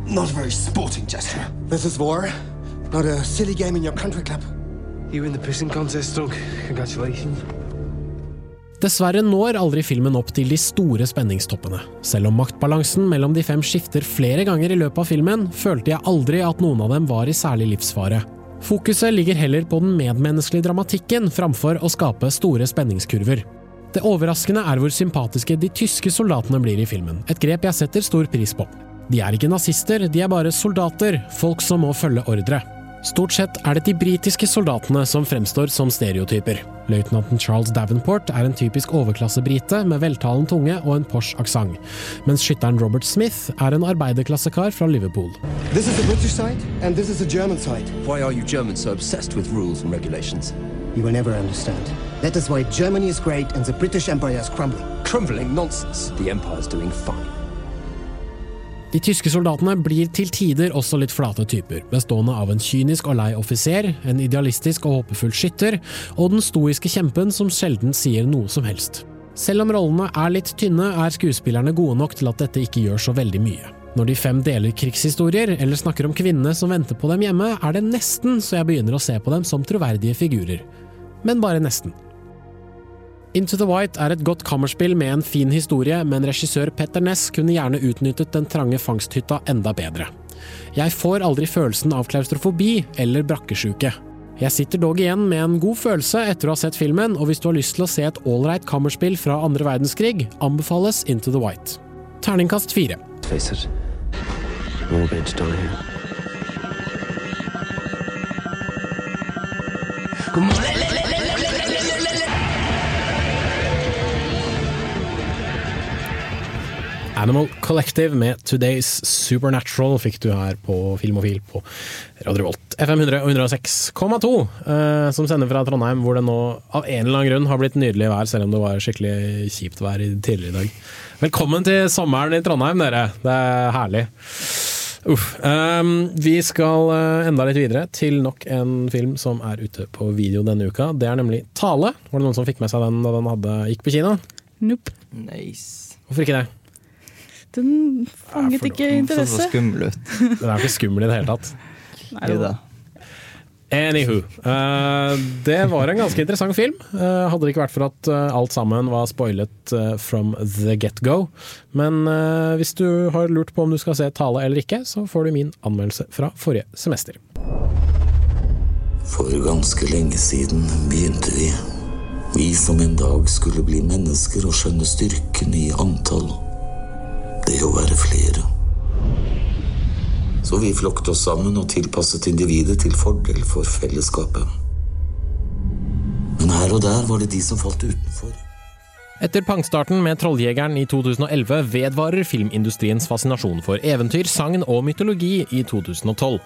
Not a very sporting gesture. This is war, not a silly game in your country club. You win the pissing contest, Doug. Congratulations. Dessverre når aldri filmen opp til de store spenningstoppene. Selv om maktbalansen mellom de fem skifter flere ganger i løpet av filmen, følte jeg aldri at noen av dem var i særlig livsfare. Fokuset ligger heller på den medmenneskelige dramatikken framfor å skape store spenningskurver. Det overraskende er hvor sympatiske de tyske soldatene blir i filmen, et grep jeg setter stor pris på. De er ikke nazister, de er bare soldater, folk som må følge ordre. Stort sett er det de britiske soldatene som fremstår som stereotyper. Løytnanten Charles Davenport er en typisk overklassebrite med veltalen tunge og en Porsche aksent, mens skytteren Robert Smith er en arbeiderklassekar fra Liverpool. This is the British side, and this is the German side. Why are you Germans so obsessed with rules and regulations? You will never understand. That is why Germany is great and the British Empire is crumbling. Crumbling? Nonsense. The Empire is doing fine. De tyske soldatene blir til tider også litt flate typer, bestående av en kynisk og lei offiser, en idealistisk og håpefull skytter, og den stoiske kjempen som sjelden sier noe som helst. Selv om rollene er litt tynne, er skuespillerne gode nok til at dette ikke gjør så veldig mye. Når de fem deler krigshistorier, eller snakker om kvinnene som venter på dem hjemme, er det nesten så jeg begynner å se på dem som troverdige figurer. Men bare nesten. Into the White er et godt kammerspill med en fin historie, men regissør Petter Ness kunne gjerne utnyttet den trange fangsthytta enda bedre. Jeg får aldri følelsen av klaustrofobi eller brakkesjuke. Jeg sitter dog igjen med en god følelse etter å ha sett filmen, og hvis du har lyst til å se et ålreit kammerspill fra andre verdenskrig, anbefales Into the White. Terningkast fire. Face it. Animal Collective med Today's Supernatural fikk du her på Filmofil på Radio Volt. FM 100 og 106,2, eh, som sender fra Trondheim, hvor det nå av en eller annen grunn har blitt nydelig vær, selv om det var skikkelig kjipt vær i- tidligere i dag. Velkommen til sommeren i Trondheim, dere. Det er herlig. Uff. Um, vi skal eh, enda litt videre til nok en film som er ute på video denne uka. Det er nemlig Tale. Var det noen som fikk med seg den da den hadde, gikk på kino? Nope. Nice. Hvorfor ikke det? Den fanget ikke interesse. skummel ut. Den er ikke skummel i det hele tatt. Nei, det var- Anywho. Uh, det var en ganske interessant film. Uh, hadde det ikke vært for at uh, alt sammen var spoilet from the get-go. Men eh, hvis du har lurt på om du skal se Tale eller ikke, så får du min anmeldelse fra forrige semester. For ganske lenge siden begynte vi. Vi som en dag skulle bli mennesker og skjønne styrken i antall. Det å være flere. Så vi flokket oss sammen og tilpasset individet til fordel for fellesskapet. Men her og der var det de som falt utenfor. Etter pangstarten med Trolljegeren i 2011 vedvarer filmindustriens fascinasjon for eventyr, sagn og mytologi i 2012.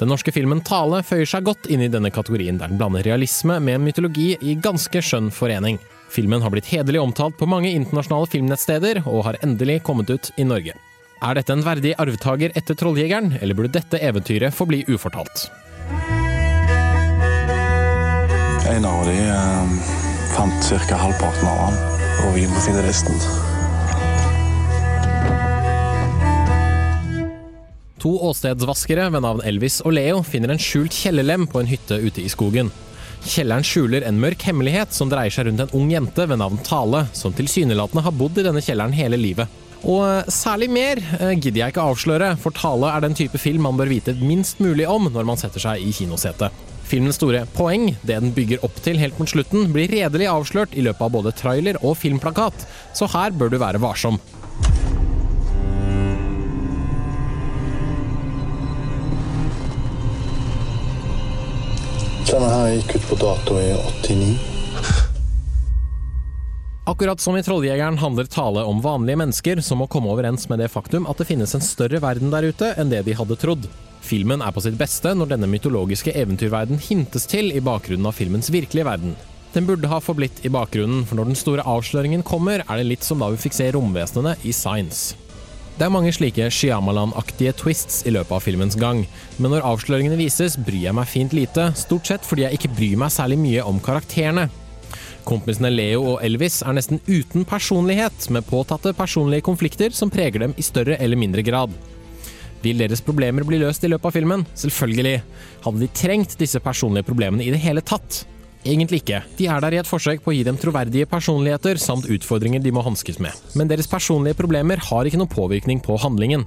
Den norske filmen Tale føyer seg godt inn i denne kategorien, der den blander realisme med mytologi i ganske skjønn forening. Filmen har blitt hederlig omtalt på mange internasjonale filmnettsteder, og har endelig kommet ut i Norge. Er dette en verdig arvtaker etter Trolljegeren, eller burde dette eventyret forbli ufortalt? En av de eh, fant ca. halvparten av han og vi må finne resten. To åstedsvaskere ved navn Elvis og Leo finner en skjult kjellerlem på en hytte ute i skogen. Kjelleren skjuler en mørk hemmelighet som dreier seg rundt en ung jente ved navn Tale, som tilsynelatende har bodd i denne kjelleren hele livet. Og eh, særlig mer eh, gidder jeg ikke avsløre, for Tale er den type film man bør vite minst mulig om når man setter seg i kinosetet. Filmens store poeng, det den bygger opp til helt mot slutten, blir redelig avslørt i løpet av både trailer og filmplakat, så her bør du være varsom. Denne her gikk ut på dato i 89. Akkurat som i Trolljegeren handler Tale om vanlige mennesker som må komme overens med det faktum at det finnes en større verden der ute enn det de hadde trodd. Filmen er på sitt beste når denne mytologiske eventyrverden hintes til i bakgrunnen av filmens virkelige verden. Den burde ha forblitt i bakgrunnen, for når den store avsløringen kommer, er det litt som da vi fikk se romvesenene i Science. Det er mange slike Shyamalan-aktige twists i løpet av filmens gang, men når avsløringene vises, bryr jeg meg fint lite, stort sett fordi jeg ikke bryr meg særlig mye om karakterene. Kompisene Leo og Elvis er nesten uten personlighet, med påtatte personlige konflikter som preger dem i større eller mindre grad. Vil deres problemer bli løst i løpet av filmen? Selvfølgelig. Hadde de trengt disse personlige problemene i det hele tatt? Egentlig ikke. De er der i et forsøk på å gi dem troverdige personligheter samt utfordringer de må hanskes med. Men deres personlige problemer har ikke noen påvirkning på handlingen.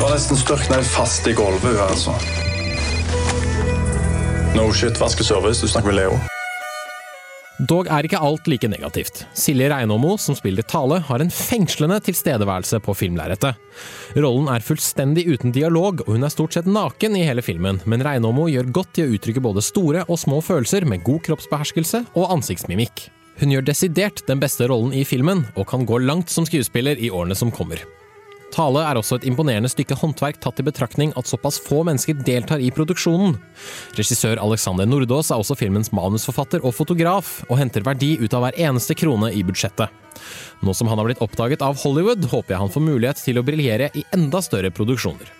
Du har nesten størkna fast i gulvet, altså. No shit, vaskeservice. Du snakker med Leo. Dog er ikke alt like negativt. Silje Reinåmo, som spiller Tale, har en fengslende tilstedeværelse på filmlerretet. Rollen er fullstendig uten dialog, og hun er stort sett naken i hele filmen, men Reinåmo gjør godt i å uttrykke både store og små følelser med god kroppsbeherskelse og ansiktsmimikk. Hun gjør desidert den beste rollen i filmen, og kan gå langt som skuespiller i årene som kommer. Tale er også et imponerende stykke håndverk tatt i betraktning at såpass få mennesker deltar i produksjonen. Regissør Alexander Nordås er også filmens manusforfatter og fotograf, og henter verdi ut av hver eneste krone i budsjettet. Nå som han har blitt oppdaget av Hollywood, håper jeg han får mulighet til å briljere i enda større produksjoner.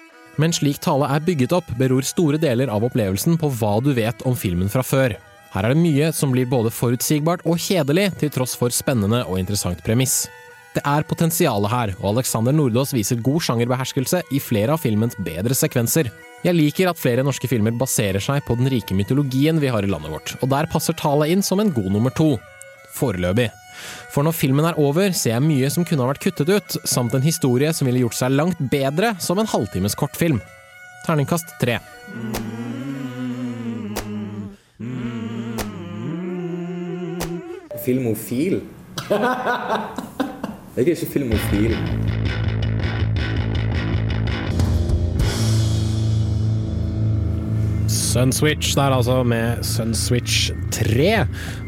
Men slik Tale er bygget opp, beror store deler av opplevelsen på hva du vet om filmen fra før. Her er det mye som blir både forutsigbart og kjedelig, til tross for spennende og interessant premiss. Det er potensialet her, og Alexander Nordås viser god sjangerbeherskelse i flere av filmens bedre sekvenser. Jeg liker at flere norske filmer baserer seg på den rike mytologien vi har i landet vårt, og der passer Tale inn som en god nummer to. Foreløpig. For når filmen er over, ser jeg mye som kunne ha vært kuttet ut, samt en historie som ville gjort seg langt bedre som en halvtimes kortfilm. Terningkast tre. Filmofil? Jeg er ikke filmofil. Sunswitch der altså, med Sunswitch 3.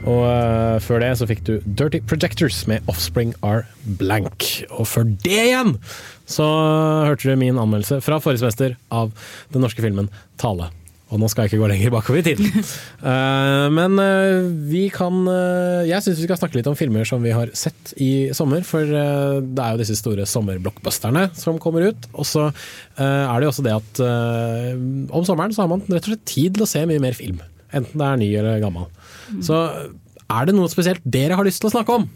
Og uh, før det så fikk du Dirty Projectors med Offspring Are Blank. Og før det igjen så hørte du min anmeldelse fra forrige semester av den norske filmen Tale. Og nå skal jeg ikke gå lenger bakover i tiden. Eh, men eh, vi kan eh, Jeg syns vi skal snakke litt om filmer som vi har sett i sommer. For det er jo disse store sommerblockbusterne som kommer ut. Og så er det jo også det at om sommeren så har man rett og slett tid til å se mye mer film. Enten det er ny eller gammel. Så er det noe spesielt dere har lyst til å snakke om?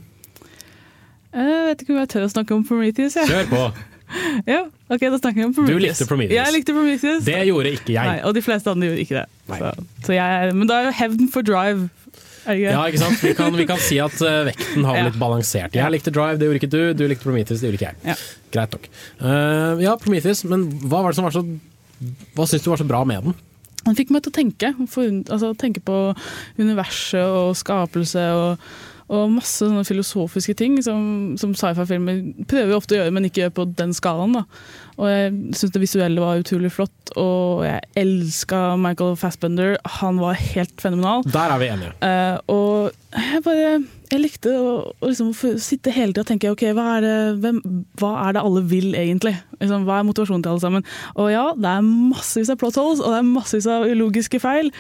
Jeg vet ikke om jeg tør å snakke om Prometheus. jeg. Kjør på! ja, ok, da snakker vi om Prometheus. Du likte Prometheus. Jeg likte Prometheus. Det gjorde ikke jeg. Nei, og de fleste andre gjorde ikke det. Så, så jeg, men da er jo hevden for Drive. Ja, ikke sant? Vi kan, vi kan si at eh, vekten har Ja. blitt balansert. Jeg likte Drive, det gjorde ikke du. Du likte Prometheus, det gjorde ikke jeg. Greit nok. Uh, ja, Prometheus, men hva var det som var så Hva syns du var så bra med den? Den fikk meg til å tenke. For, altså, tenke på universet og skapelse og, og masse sånne filosofiske ting som, som sci-fi-filmer prøver ofte å gjøre, men ikke gjør på den skalaen. Da. Og jeg syns det visuelle var utrolig flott, og jeg elska Michael Fassbender. Han var helt fenomenal. Der er vi enige. Uh, og jeg bare jeg likte å, å liksom sitte hele tida og tenke ok, hva er, det, hvem, hva er det alle vil egentlig? Liksom, hva er motivasjonen til alle sammen? Og ja, det er massevis av plot holes, og det er massevis av ulogiske feil,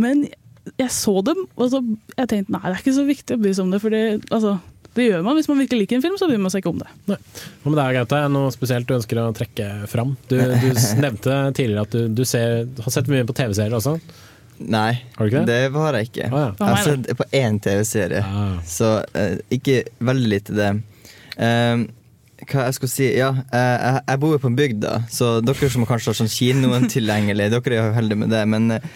men jeg så dem, og så jeg tenkte nei, det er ikke så viktig å bry seg om det, for det, altså, det gjør man hvis man virkelig liker en film, så bryr man seg ikke om det. Hva med deg, Gaute? Er det Noe spesielt du ønsker å trekke fram? Du, du nevnte tidligere at du, du ser, har sett mye på TV-serier også. Nei, Har ikke det? det har jeg ikke. Ah, ja. Jeg har sett på én TV-serie, så uh, ikke veldig lite det. Um, hva jeg skulle si Ja, uh, jeg, jeg bor jo på en bygd, da, så dere som kanskje har sånn kinoen tilgjengelig, dere er jo heldige med det, men eh,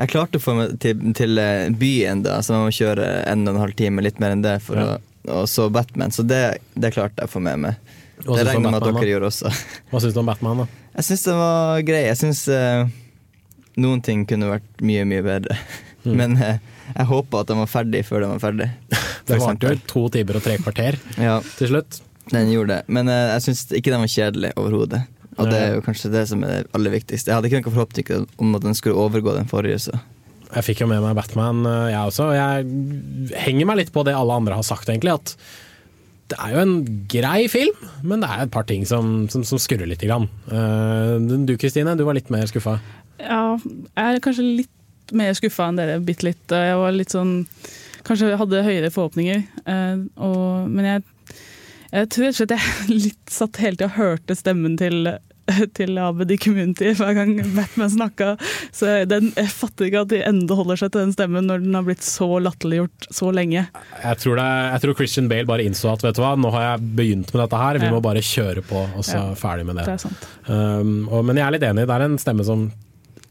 jeg klarte å få meg til, til eh, byen, da, så man må kjøre en og en halv time, litt mer enn det, for Ja. å, og så Batman. Så det, det klarte jeg å få med meg. Hva det regner jeg med at dere da? gjorde også. Hva syns du om Batman, da? Jeg syns den var grei. Jeg syns uh, noen ting kunne vært mye, mye bedre. Mm. Men uh, jeg håpa at den var ferdig før den var ferdig. Det varte jo to timer og tre kvarter Ja, til slutt. den gjorde det. Men uh, jeg syns ikke den var kjedelig overhodet. Og det er jo kanskje det som er det aller viktigste. Jeg hadde ikke noen forhåpninger om at den skulle overgå den forrige. Så. Jeg fikk jo med meg Batman, eh, jeg også. Og jeg henger meg litt på det alle andre har sagt, egentlig. At det er jo en grei film, men det er et par ting som, som, som skurrer litt. Grann. Eh, du Kristine, du var litt mer skuffa. Ja, jeg er kanskje litt mer skuffa enn dere, bitte litt. Jeg var litt sånn Kanskje hadde høyere forhåpninger. eh, og, men jeg, jeg tror rett og slett jeg litt satt hele tida og hørte stemmen til til Abed i Community hver gang Batman snakka. Så den, jeg fatter ikke at de enda holder seg til den stemmen når den har blitt så latterliggjort så lenge. Jeg tror, det, jeg tror Christian Bale bare innså at vet du hva, nå har jeg begynt med dette her, vi Ja. må bare kjøre på og så Ja, ferdig med det. det sant. Um, og, men jeg er litt enig, det er en stemme som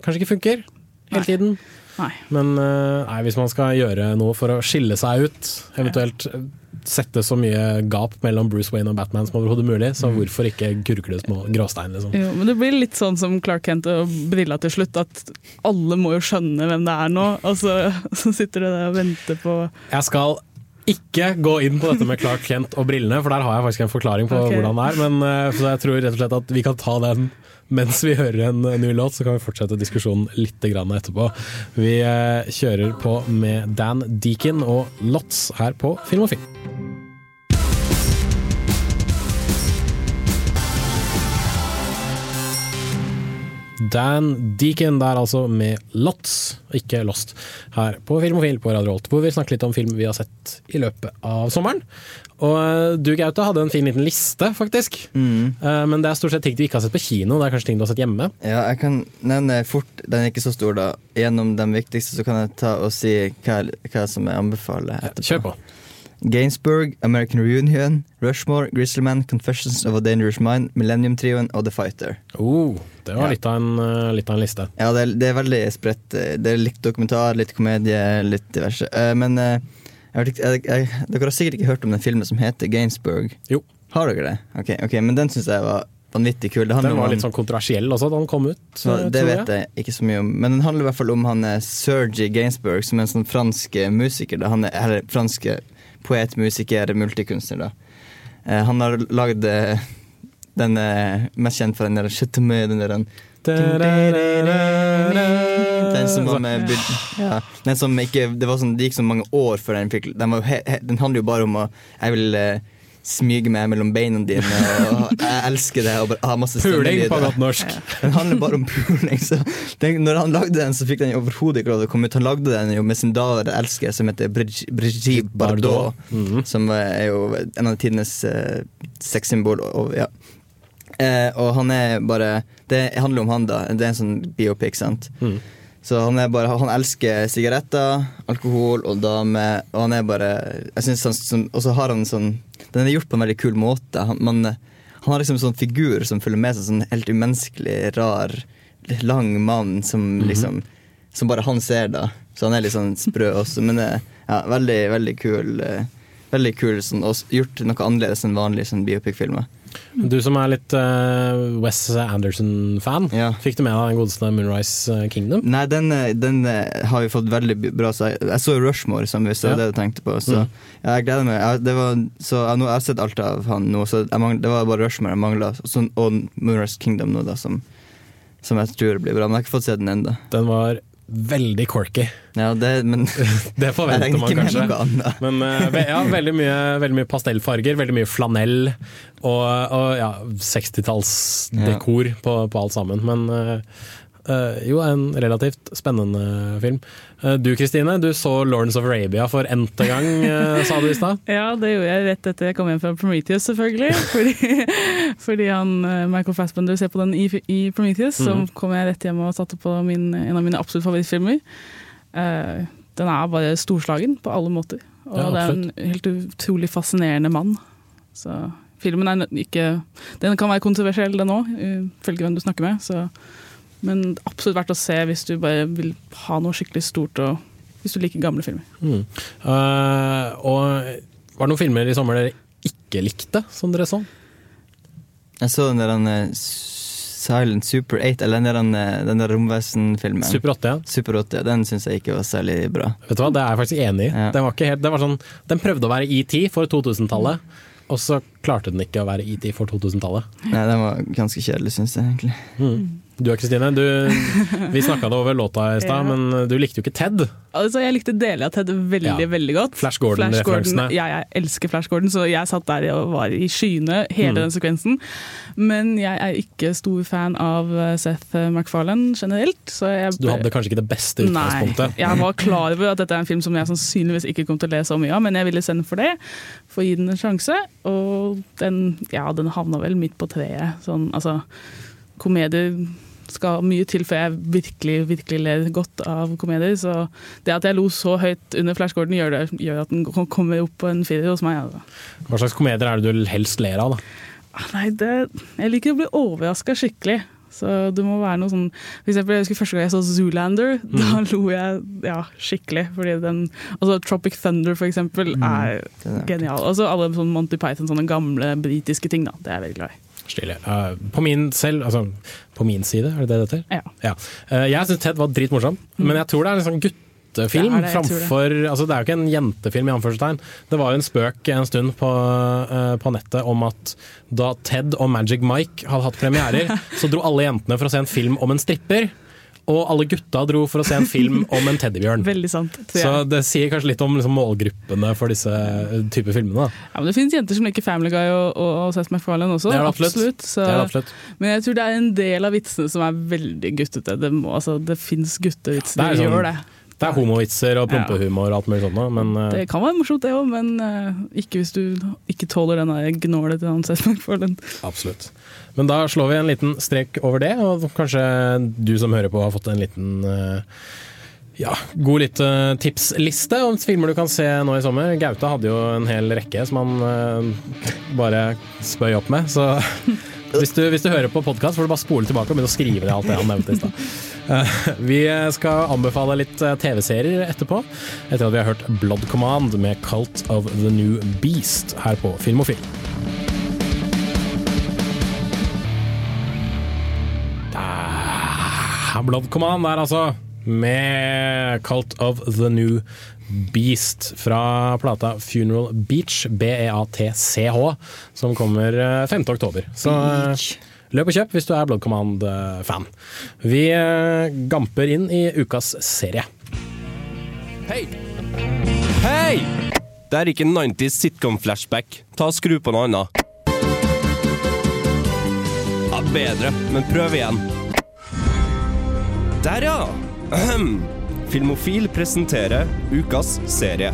kanskje ikke funker hele tiden. Nei. Men uh, nei, hvis man skal gjøre noe for å skille seg ut, eventuelt eh, sette så mye gap mellom Bruce Wayne og Batman som overhodet mulig, så hvorfor ikke kurkle små gråstein, liksom. Jo, men det blir litt sånn som Clark Kent og brilla til slutt, at alle må jo skjønne hvem det er nå, og så, så sitter du der og venter på Jeg skal ikke gå inn på dette med Clark Kent og brillene, for der har jeg faktisk en forklaring på okay. hvordan det er. Men eh, så jeg tror rett og slett at vi kan ta den mens vi hører en ny låt, så kan vi fortsette diskusjonen litt grann etterpå. Vi eh, kjører på med Dan Deacon og Lots her på Film og Film. Dan Deacon der altså med Lots, ikke Lost, her på Filmofil på Radio Holt, hvor vi snakker litt om film vi har sett i løpet av sommeren. Og eh, du Gaute hadde en fin liten liste, faktisk. Mm. Eh, Men det er stort sett ting du ikke har sett på kino, det er kanskje ting du har sett hjemme. Ja, jeg kan nevne fort, den er ikke så stor da Gjennom de viktigste så kan jeg ta og si hva, hva som jeg anbefaler etterpå Kjør på. Gainsbourg, American Reunion, Rushmore, Grizzlyman, Confessions of a Dangerous Mind, Millennium-trioen og The Fighter. Oh, det var Ja. litt, av en, eh, litt av en liste. Ja, det er, det er veldig spredt. eh, Det er litt dokumentar, litt komedie, litt diverse. Eh, Men jeg, jeg, jeg, dere har sikkert ikke hørt om den filmen som heter Gainsbourg? Jo. Har dere det? Ok, ok, men den syns jeg var vanvittig kul. Det Den var litt sånn kontroversiell også da den kom ut. så det vet jeg ikke så mye om. Men den handler i hvert fall om han Sergi Gainsbourg, som er en sånn fransk musiker. Da. Han er, eller fransk eh, poet, musiker, multikunstner. Da. Eh, han har lagd eh, den eh, mest kjent for den der den der den, den som var med ja, Den som ikke Det var sånn, det gikk så mange år før den fikk Den, var, den handler jo bare om å Jeg vil eh, smyge meg mellom beina dine, og jeg elsker det. Og har masse Puling på godt norsk. Den handler bare om puling. Så den, når han lagde den, så fikk den overhodet ikke lov til å komme ut. Han lagde den jo med sin daværende elsker, som heter Brigitte Bardot. Mhm. Som er jo en av tidenes uh, sexsymbol. Og, og, ja. uh, og han er bare Det handler om han, da. Det er en sånn biopic, sant. Mhm. Så han er bare Han elsker sigaretter, alkohol og damer, og han er bare Jeg synes han Og så har han sånn Den er gjort på en veldig kul måte. Han, man, han har liksom en sånn figur som følger med seg, sånn helt umenneskelig, rar, lang mann som Mhm. liksom Som bare han ser, da. Så han er litt sånn sprø også, men eh, ja, veldig, veldig kul. eh, Veldig kul sånn, og gjort noe annerledes enn vanlige sånn biopic-filmer. Du som er litt uh, Wes Anderson-fan, fikk du med deg den godeste Moonrise eh, Kingdom? Nei, den, eh, den har vi fått veldig bra så Jeg, så Rushmore, som vi var Ja. det du tenkte på. Så Mm. ja, jeg gleder meg. Jeg, det var, så jeg, nå, jeg har sett alt av han nå, så jeg mangler, det var bare Rushmore jeg mangla. Og Moonrise Kingdom nå, da, som, som jeg tror blir bra. Men jeg har ikke fått se den ennå. Den var veldig corky. Ja, det, men Det forventer man kanskje. Men eh, ja, veldig, mye, veldig mye pastellfarger, veldig mye flanell og, og ja, 60-tallsdekor på, på alt sammen. Men eh, jo, en relativt spennende film. Eh, du Kristine, du så 'Lawrence of Arabia' for n-te gang, eh, sa du i stad. Ja, det gjorde jeg rett etter jeg kom hjem fra Prometheus, selvfølgelig. Fordi, fordi han, eh, Michael Fassbender ser på den i, i Prometheus. Så Mhm. kom jeg rett hjem og satte på min, en av mine absolutt favorittfilmer. Eh, den er bare storslagen på alle måter. Og Ja, det er en helt utrolig fascinerende mann. Så filmen er ikke Den kan være kontroversiell, den òg, ifølge hvem du snakker med. Så, men absolutt verdt å se hvis du bare vil ha noe skikkelig stort, og hvis du liker gamle filmer. Mm. Uh, og var det noen filmer i sommer dere ikke likte, som dere så? Jeg så den der den, eh, Silent Super 8, eller den der, eh, den der romvesenfilmen. Super 8, ja. Super 8, ja. Den syns jeg ikke var særlig bra. Vet du hva, Det er jeg faktisk enig i. Den, var ikke helt, den, var sånn, den prøvde å være ET for 2000-tallet, og så klarte den ikke å være ET for 2000-tallet. Nei, den var ganske kjedelig, syns jeg egentlig. Mm. Du Kristine, du, vi snakka det over låta i stad, Ja. men du likte jo ikke Ted. Altså, jeg likte deler av Ted veldig Ja. veldig godt. Flash Gordon-referansene. ja, jeg elsker Flash Gordon, så jeg satt der og var i skyene hele Mm. den sekvensen. Men jeg er ikke stor fan av eh, Seth MacFarlane generelt. Så jeg, Så du hadde kanskje ikke det beste utgangspunktet. Nei, jeg var klar over at dette er en film som jeg sannsynligvis ikke kom til å le så mye av, men jeg ville sende for det, for å gi den en sjanse. Og den, ja, den havna vel midt på treet. Sånn, altså, komedier skal mye til før jeg virkelig virkelig ler godt av komedier. Så det at jeg lo så høyt under Flash Gordon, gjør, det, gjør at den kommer opp på en firer hos meg. Altså. Hva slags komedier er det du helst ler av? da? Ah, Nei, det, jeg liker å bli overraska skikkelig. Så det må være noe sånn For eksempel, jeg husker første gang jeg så Zoolander, da lo jeg ja, skikkelig. Fordi den Altså Tropic Thunder, for eksempel, er er genial. Og så alle sånn Monty Python, sånne gamle britiske ting, da. Det er jeg veldig glad i. Stilig. Uh, på min selv, altså på min side, er det det det heter? Ja. Eh, jeg syns Ted var dritmorsom, men jeg tror det er en sånn guttefilm Det det, framfor det. altså Det er jo ikke en jentefilm, i anførselstegn. Det var jo en spøk en stund på, uh, på nettet om at da Ted og Magic Mike hadde hatt premierer, så dro alle jentene for å se en film om en stripper. Og alle gutta dro for å se en film om en teddybjørn. Veldig sant. Så det sier kanskje litt om liksom, målgruppene for disse eh, typer filmene. Da. Ja, men det finnes jenter som liker Family Guy og, og, og Seth MacFarlane også. Det er det absolutt. Så, Det er det absolutt. Men jeg tror det er en del av vitsene som er veldig guttete. Det, må, altså, det fins guttevitser, Det de sånn- gjør det. Det er homovitser og prompehumor og alt mulig sånt, men eh, Det kan være morsomt det òg, men eh, ikke hvis du ikke tåler den gnålet til han Seth MacFarlane. Absolutt. Men da slår vi en liten strek over det, og kanskje du som hører på har fått en liten eh, ja, god litt tipsliste om filmer du kan se nå i sommer. Gaute hadde jo en hel rekke som han bare spøy opp med, så hvis du, hvis du hører på podkast, får du bare spole tilbake og begynne å skrive ned alt det han nevnte i stad. Eh, Vi skal anbefale litt eh, TV-serier etterpå, etter at vi har hørt Blood Command med Cult of the New Beast her på Filmofil. Ah, Blood Command der altså, med Cult of the New Beast fra plata Funeral Beach, B-E-A-T-C-H, som kommer eh, 5. oktober. Så eh, løp og kjøp hvis du er Blood Command-fan. Vi eh, gamper inn i ukas serie. Hei! Hei! Det er ikke 90s sitcom-flashback. Ta og Skru på noe annet. Ja, bedre, men prøv igjen. Der, ja! Filmofil presenterer ukas serie.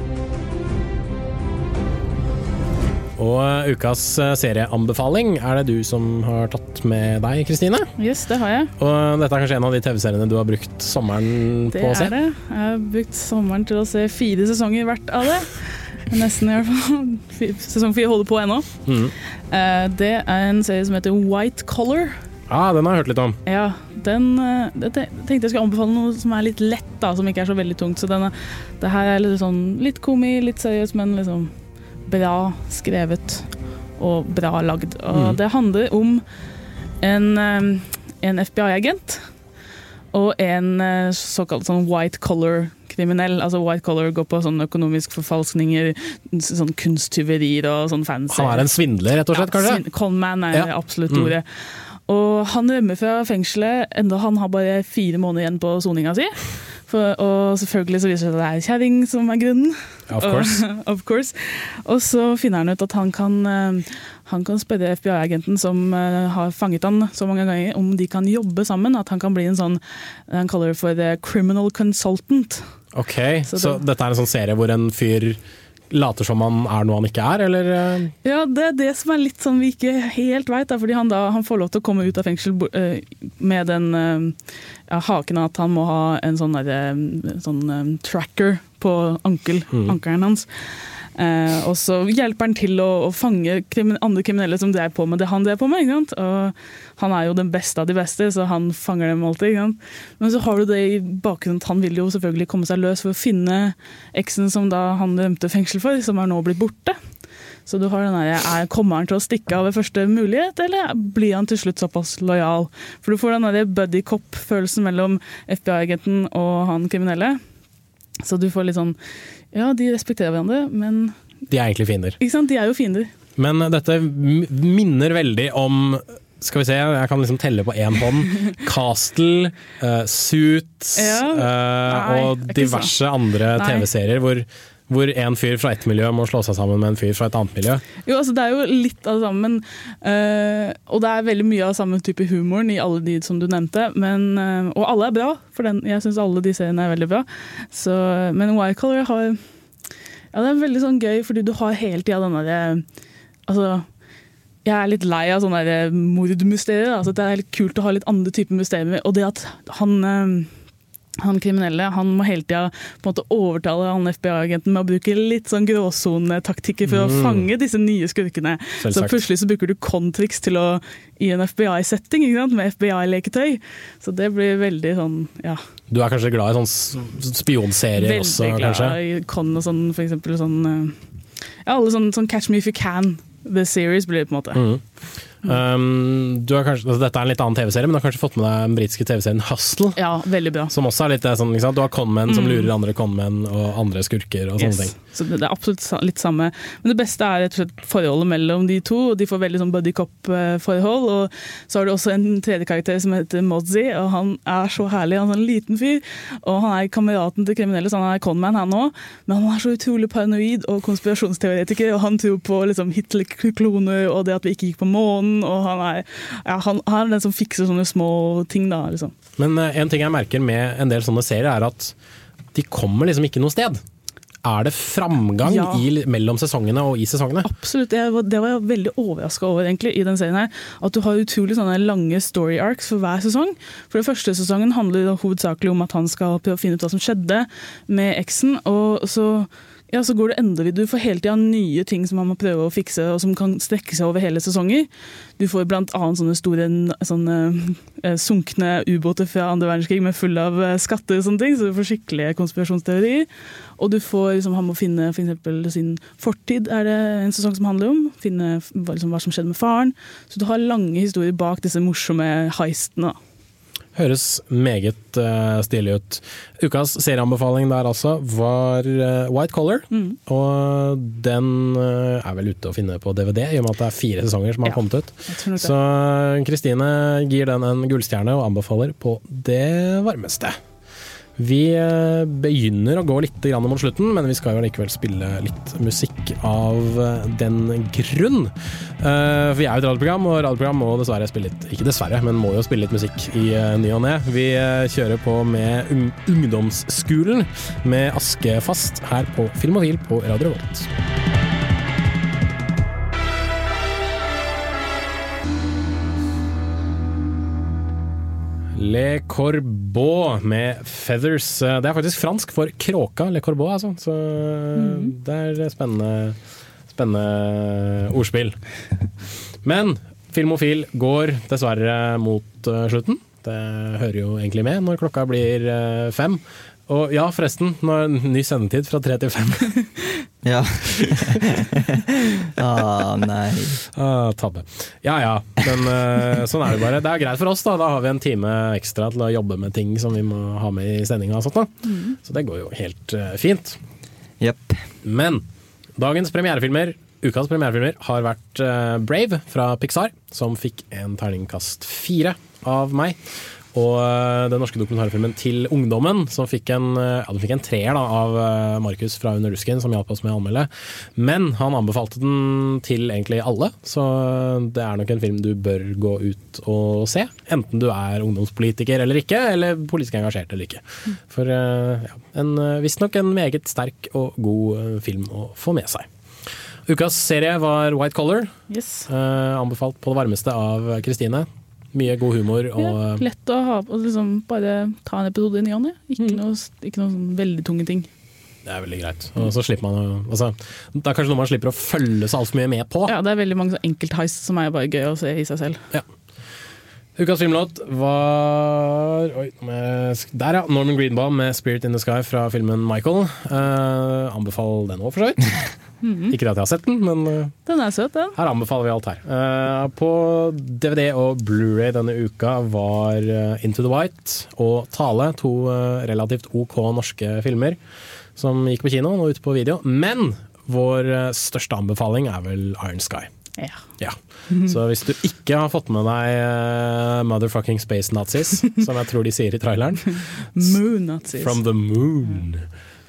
Og eh, ukas eh, serieanbefaling er det du som har tatt med deg, Kristine. Yes, det har jeg. Og dette er kanskje en av de TV-seriene du har brukt sommeren Det på å se? Det er det. Jeg har brukt sommeren til å se fire sesonger hvert av det. Nesten i hvert fall. Sesong fire holder på ennå. Eh, Det er en serie som heter White Color. Ja, den har jeg hørt litt om. Ja, den jeg tenkte jeg skulle anbefale noe som er litt lett, da, som ikke er så veldig tungt. Så denne, det her er litt sånn litt komi, litt seriøst, men liksom bra skrevet og bra lagd. Og mm. det handler om en, eh, en FBI-agent og en eh, såkalt sånn white collar-kriminell. Altså white collar går på sånn økonomisk forfalskninger, sånn kunsttyverier og sånn fancy. Han er en svindler, rett og slett, kanskje? Ja, Conman er Ja. absolutt Mm. ordet. Og han rømmer fra fengselet enda han har bare fire måneder igjen på soninga si. For, og selvfølgelig så viser det seg at det er kjerring som er grunnen. Of course. Og, of course. Og så finner han ut at han kan, eh, han kan spørre FBI-agenten som eh, har fanget han så mange ganger, om de kan jobbe sammen. At han kan bli en sånn Han kaller det for eh, criminal consultant. Ok, Så så, dette er en sånn serie hvor en fyr later som han er noe han ikke er, eller? eh? Ja, det er det som er litt sånn vi ikke helt veit. Fordi han da han får lov til å komme ut av fengsel eh, med den eh, ja, haken at han må ha en sånn, der, sånn tracker på ankel, mm. ankelen hans. Eh, og så hjelper han til å, å fange krimin andre kriminelle som drev på med det han drev på med. Og han er jo den beste av de beste, så han fanger dem alltid. Men så har du det i bakgrunnen at han vil jo selvfølgelig komme seg løs for å finne eksen som da han rømte fengsel for, som er nå blitt borte. Så du har den der, er, Kommer han til å stikke av ved første mulighet, eller blir han til slutt såpass lojal? For du får den der buddy cop-følelsen mellom FBI-agenten og han kriminelle. Så du får litt sånn Ja, de respekterer hverandre, men De er egentlig fiender. ikke sant, de er jo fiender. Men dette minner veldig om skal vi se, jeg kan liksom telle på én hånd. Castle, uh, Suits Ja. eh, Nei, og er diverse andre TV-serier hvor, hvor en fyr fra ett miljø må slå seg sammen med en fyr fra et annet miljø. Jo, altså Det er jo litt av det samme, men, eh, og det er veldig mye av samme type humoren i alle de som du nevnte. Men, eh, og alle er bra, for den, jeg syns alle de seriene er veldig bra. Så, men White Color har Ja, det er veldig sånn gøy, fordi du har hele tida den derre Altså jeg er litt lei av sånne mordmysterier. Altså, det er litt kult å ha litt andre typer mysterier. Og det at han, eh, han kriminelle han må hele tida overtale han FBI-agenten med å bruke litt sånn gråsonetaktikker for å Mm. fange disse nye skurkene. Så plutselig så bruker du Contrix til å i en FBI-setting med FBI-leketøy. Så det blir veldig sånn ja, Du er kanskje glad i sånn spionserier veldig også, glad i Con og sånn, for eksempel sånn eh, Ja, alle sånn, sånn Catch Me If You Can. The series blir det på en måte. Mhm. Um, du har kanskje, altså dette er en litt annen TV-serie, men du har kanskje fått med deg den britiske TV-serien Hustle? Ja, veldig bra. Som også er litt sånn? Du har conmen som Mm. lurer andre conmen og andre skurker og sånne Yes. ting. Så det er absolutt litt samme. Men det beste er rett og slett forholdet mellom de to. og De får veldig sånn buddy cop-forhold. Og så har du også en tredje karakter som heter Mozzie, og han er så herlig. Han er en liten fyr, og han er kameraten til kriminelle, så han er conman han òg. Men han er så utrolig paranoid og konspirasjonsteoretiker, og han tror på liksom, Hitler-kloner og det at vi ikke gikk på månen, og han er, ja, han, han er den som fikser sånne små ting, da, liksom. Men uh, en ting jeg merker med en del sånne serier, er at de kommer liksom ikke noe sted. Er det framgang Ja. i, mellom sesongene og i sesongene? Absolutt, jeg var, det var jeg veldig overraska over egentlig i den serien her. At du har utrolig sånne lange story arcs for hver sesong. For den første sesongen handler det hovedsakelig om at han skal prøve å finne ut hva som skjedde med eksen. Og så, ja, så går det enda videre. Du får hele tida nye ting som han må prøve å fikse, og som kan strekke seg over hele sesonger. Du får annet sånne store sånne, eh, sunkne ubåter fra andre verdenskrig med full av eh, skatter og sånne ting, så du får skikkelige konspirasjonsteorier. Og du får liksom, han må finne for eksempel sin fortid, er det en sesong som handler om. Finne liksom, hva som skjedde med faren. Så du har lange historier bak disse morsomme heistene. da. Høres meget uh, stilig ut. Ukas serieanbefaling der altså var uh, White Collar. Mm. Og den uh, er vel ute å finne på DVD, i og med at det er fire sesonger som har Ja, kommet ut. Så Kristine gir den en gullstjerne og anbefaler på det varmeste. Vi eh, begynner å gå litt mot slutten, men vi skal jo likevel spille litt musikk av eh, den grunn. Eh, vi er jo et radioprogram, og radioprogram må dessverre spille litt Ikke dessverre, men må jo spille litt musikk i ny og ne. Vi kjører på med Ungdomsskolen med Askefast her på Filmofil på Radio Revolt. Le Corbeau med Feathers. Det er faktisk fransk for kråka, Le Corbeau, altså. Så det er spennende, spennende ordspill. Men Filmofil går dessverre mot eh, slutten. Det hører jo egentlig med når klokka blir eh, fem. Og ja, forresten, nå er det ny sendetid fra tre til fem. Ja. ah, nei. Ah, tabbe. Ja ja, men uh, sånn er det bare. Det er greit for oss, da. Da har vi en time ekstra til å jobbe med ting som vi må ha med i sendinga. og sånt da. Mhm. Så det går jo helt uh, fint. Yep. Men dagens premierefilmer, ukas premierefilmer, har vært uh, Brave fra Pixar, som fikk en terningkast fire av meg. Og eh, den norske dokumentarfilmen Til ungdommen, som fikk en, eh, ja, den fikk en treer da, av eh, Markus fra Under Rusken, som hjalp oss med å anmelde. Men han anbefalte den til egentlig alle, så det er nok en film du bør gå ut og se. Enten du er ungdomspolitiker eller ikke, eller politisk engasjert eller ikke. For ja, en, visstnok en meget sterk og god film å få med seg. Ukas serie var White Collar, Yes. eh, anbefalt på det varmeste av Kristine. Mye god humor og Ja, lett å ha liksom bare ta en episode i ny og ne. Ikke, noe, ikke noe sånn veldig tunge ting. Det er veldig greit. Og så slipper man altså, Det er kanskje noe man slipper å følge så altfor mye med på. Ja, det er veldig mange enkeltheis som er bare gøy å se i seg selv. Ja. Ukas filmlåt var Oi, sk- der ja! Norman Greenbaum med 'Spirit in the Sky' fra filmen 'Michael'. Uh, anbefal den òg, for så vidt. Mhm. Ikke at jeg har sett den, men eh, Den er søt, den. her anbefaler vi alt her. Eh, på DVD og Blu-ray denne uka var eh, 'Into the White' og 'Tale', to relativt OK norske filmer som gikk på kino og ute på video. Men vår største anbefaling er vel 'Iron Sky'. Ja. Ja. Så hvis du ikke har fått med deg 'Motherfucking Space Nazis', som jeg tror de sier i traileren Moon Nazis. From the moon.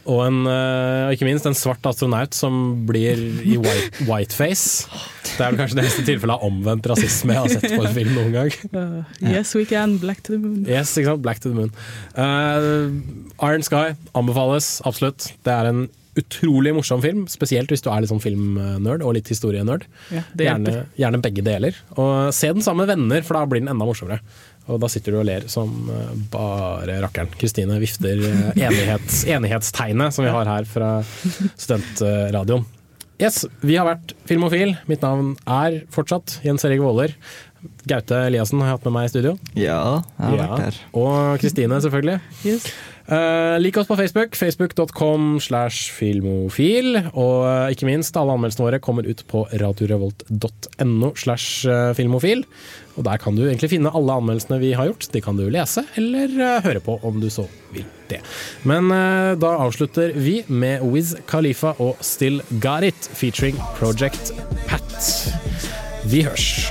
Og en, eh, ikke minst en svart astronaut som blir i white, whiteface. Det er vel kanskje det eneste tilfellet av omvendt rasisme jeg har sett på en film noen gang. Uh, yes, we can. Black to the moon. Yes, ikke sant? Black to the moon. Uh, Iron Sky anbefales absolutt. Det er en utrolig morsom film, spesielt hvis du er litt sånn filmnerd og litt historienerd. Ja, det gjerne, gjerne begge deler. Og se den sammen med venner, for da blir den enda morsommere. Og da sitter du og ler som eh, bare rakkeren. Kristine vifter eh, enighets, enighetstegnet som vi har her fra studentradioen. Yes, vi har vært Filmofil. Mitt navn er fortsatt Jens Erik Våler. Gaute Eliassen har jeg hatt med meg i studio. Ja, jeg har vært her. Og Kristine, selvfølgelig. Eh, lik oss på Facebook, facebook.com slash filmofil. Og ikke minst, alle anmeldelsene våre kommer ut på radiorevolt.no slash filmofil. Og der kan du egentlig finne alle anmeldelsene vi har gjort. De kan du lese eller eh, høre på om du så vil det. Men eh, da avslutter vi med Wiz Khalifa og Still Got It featuring Project Pat. Vi hørs.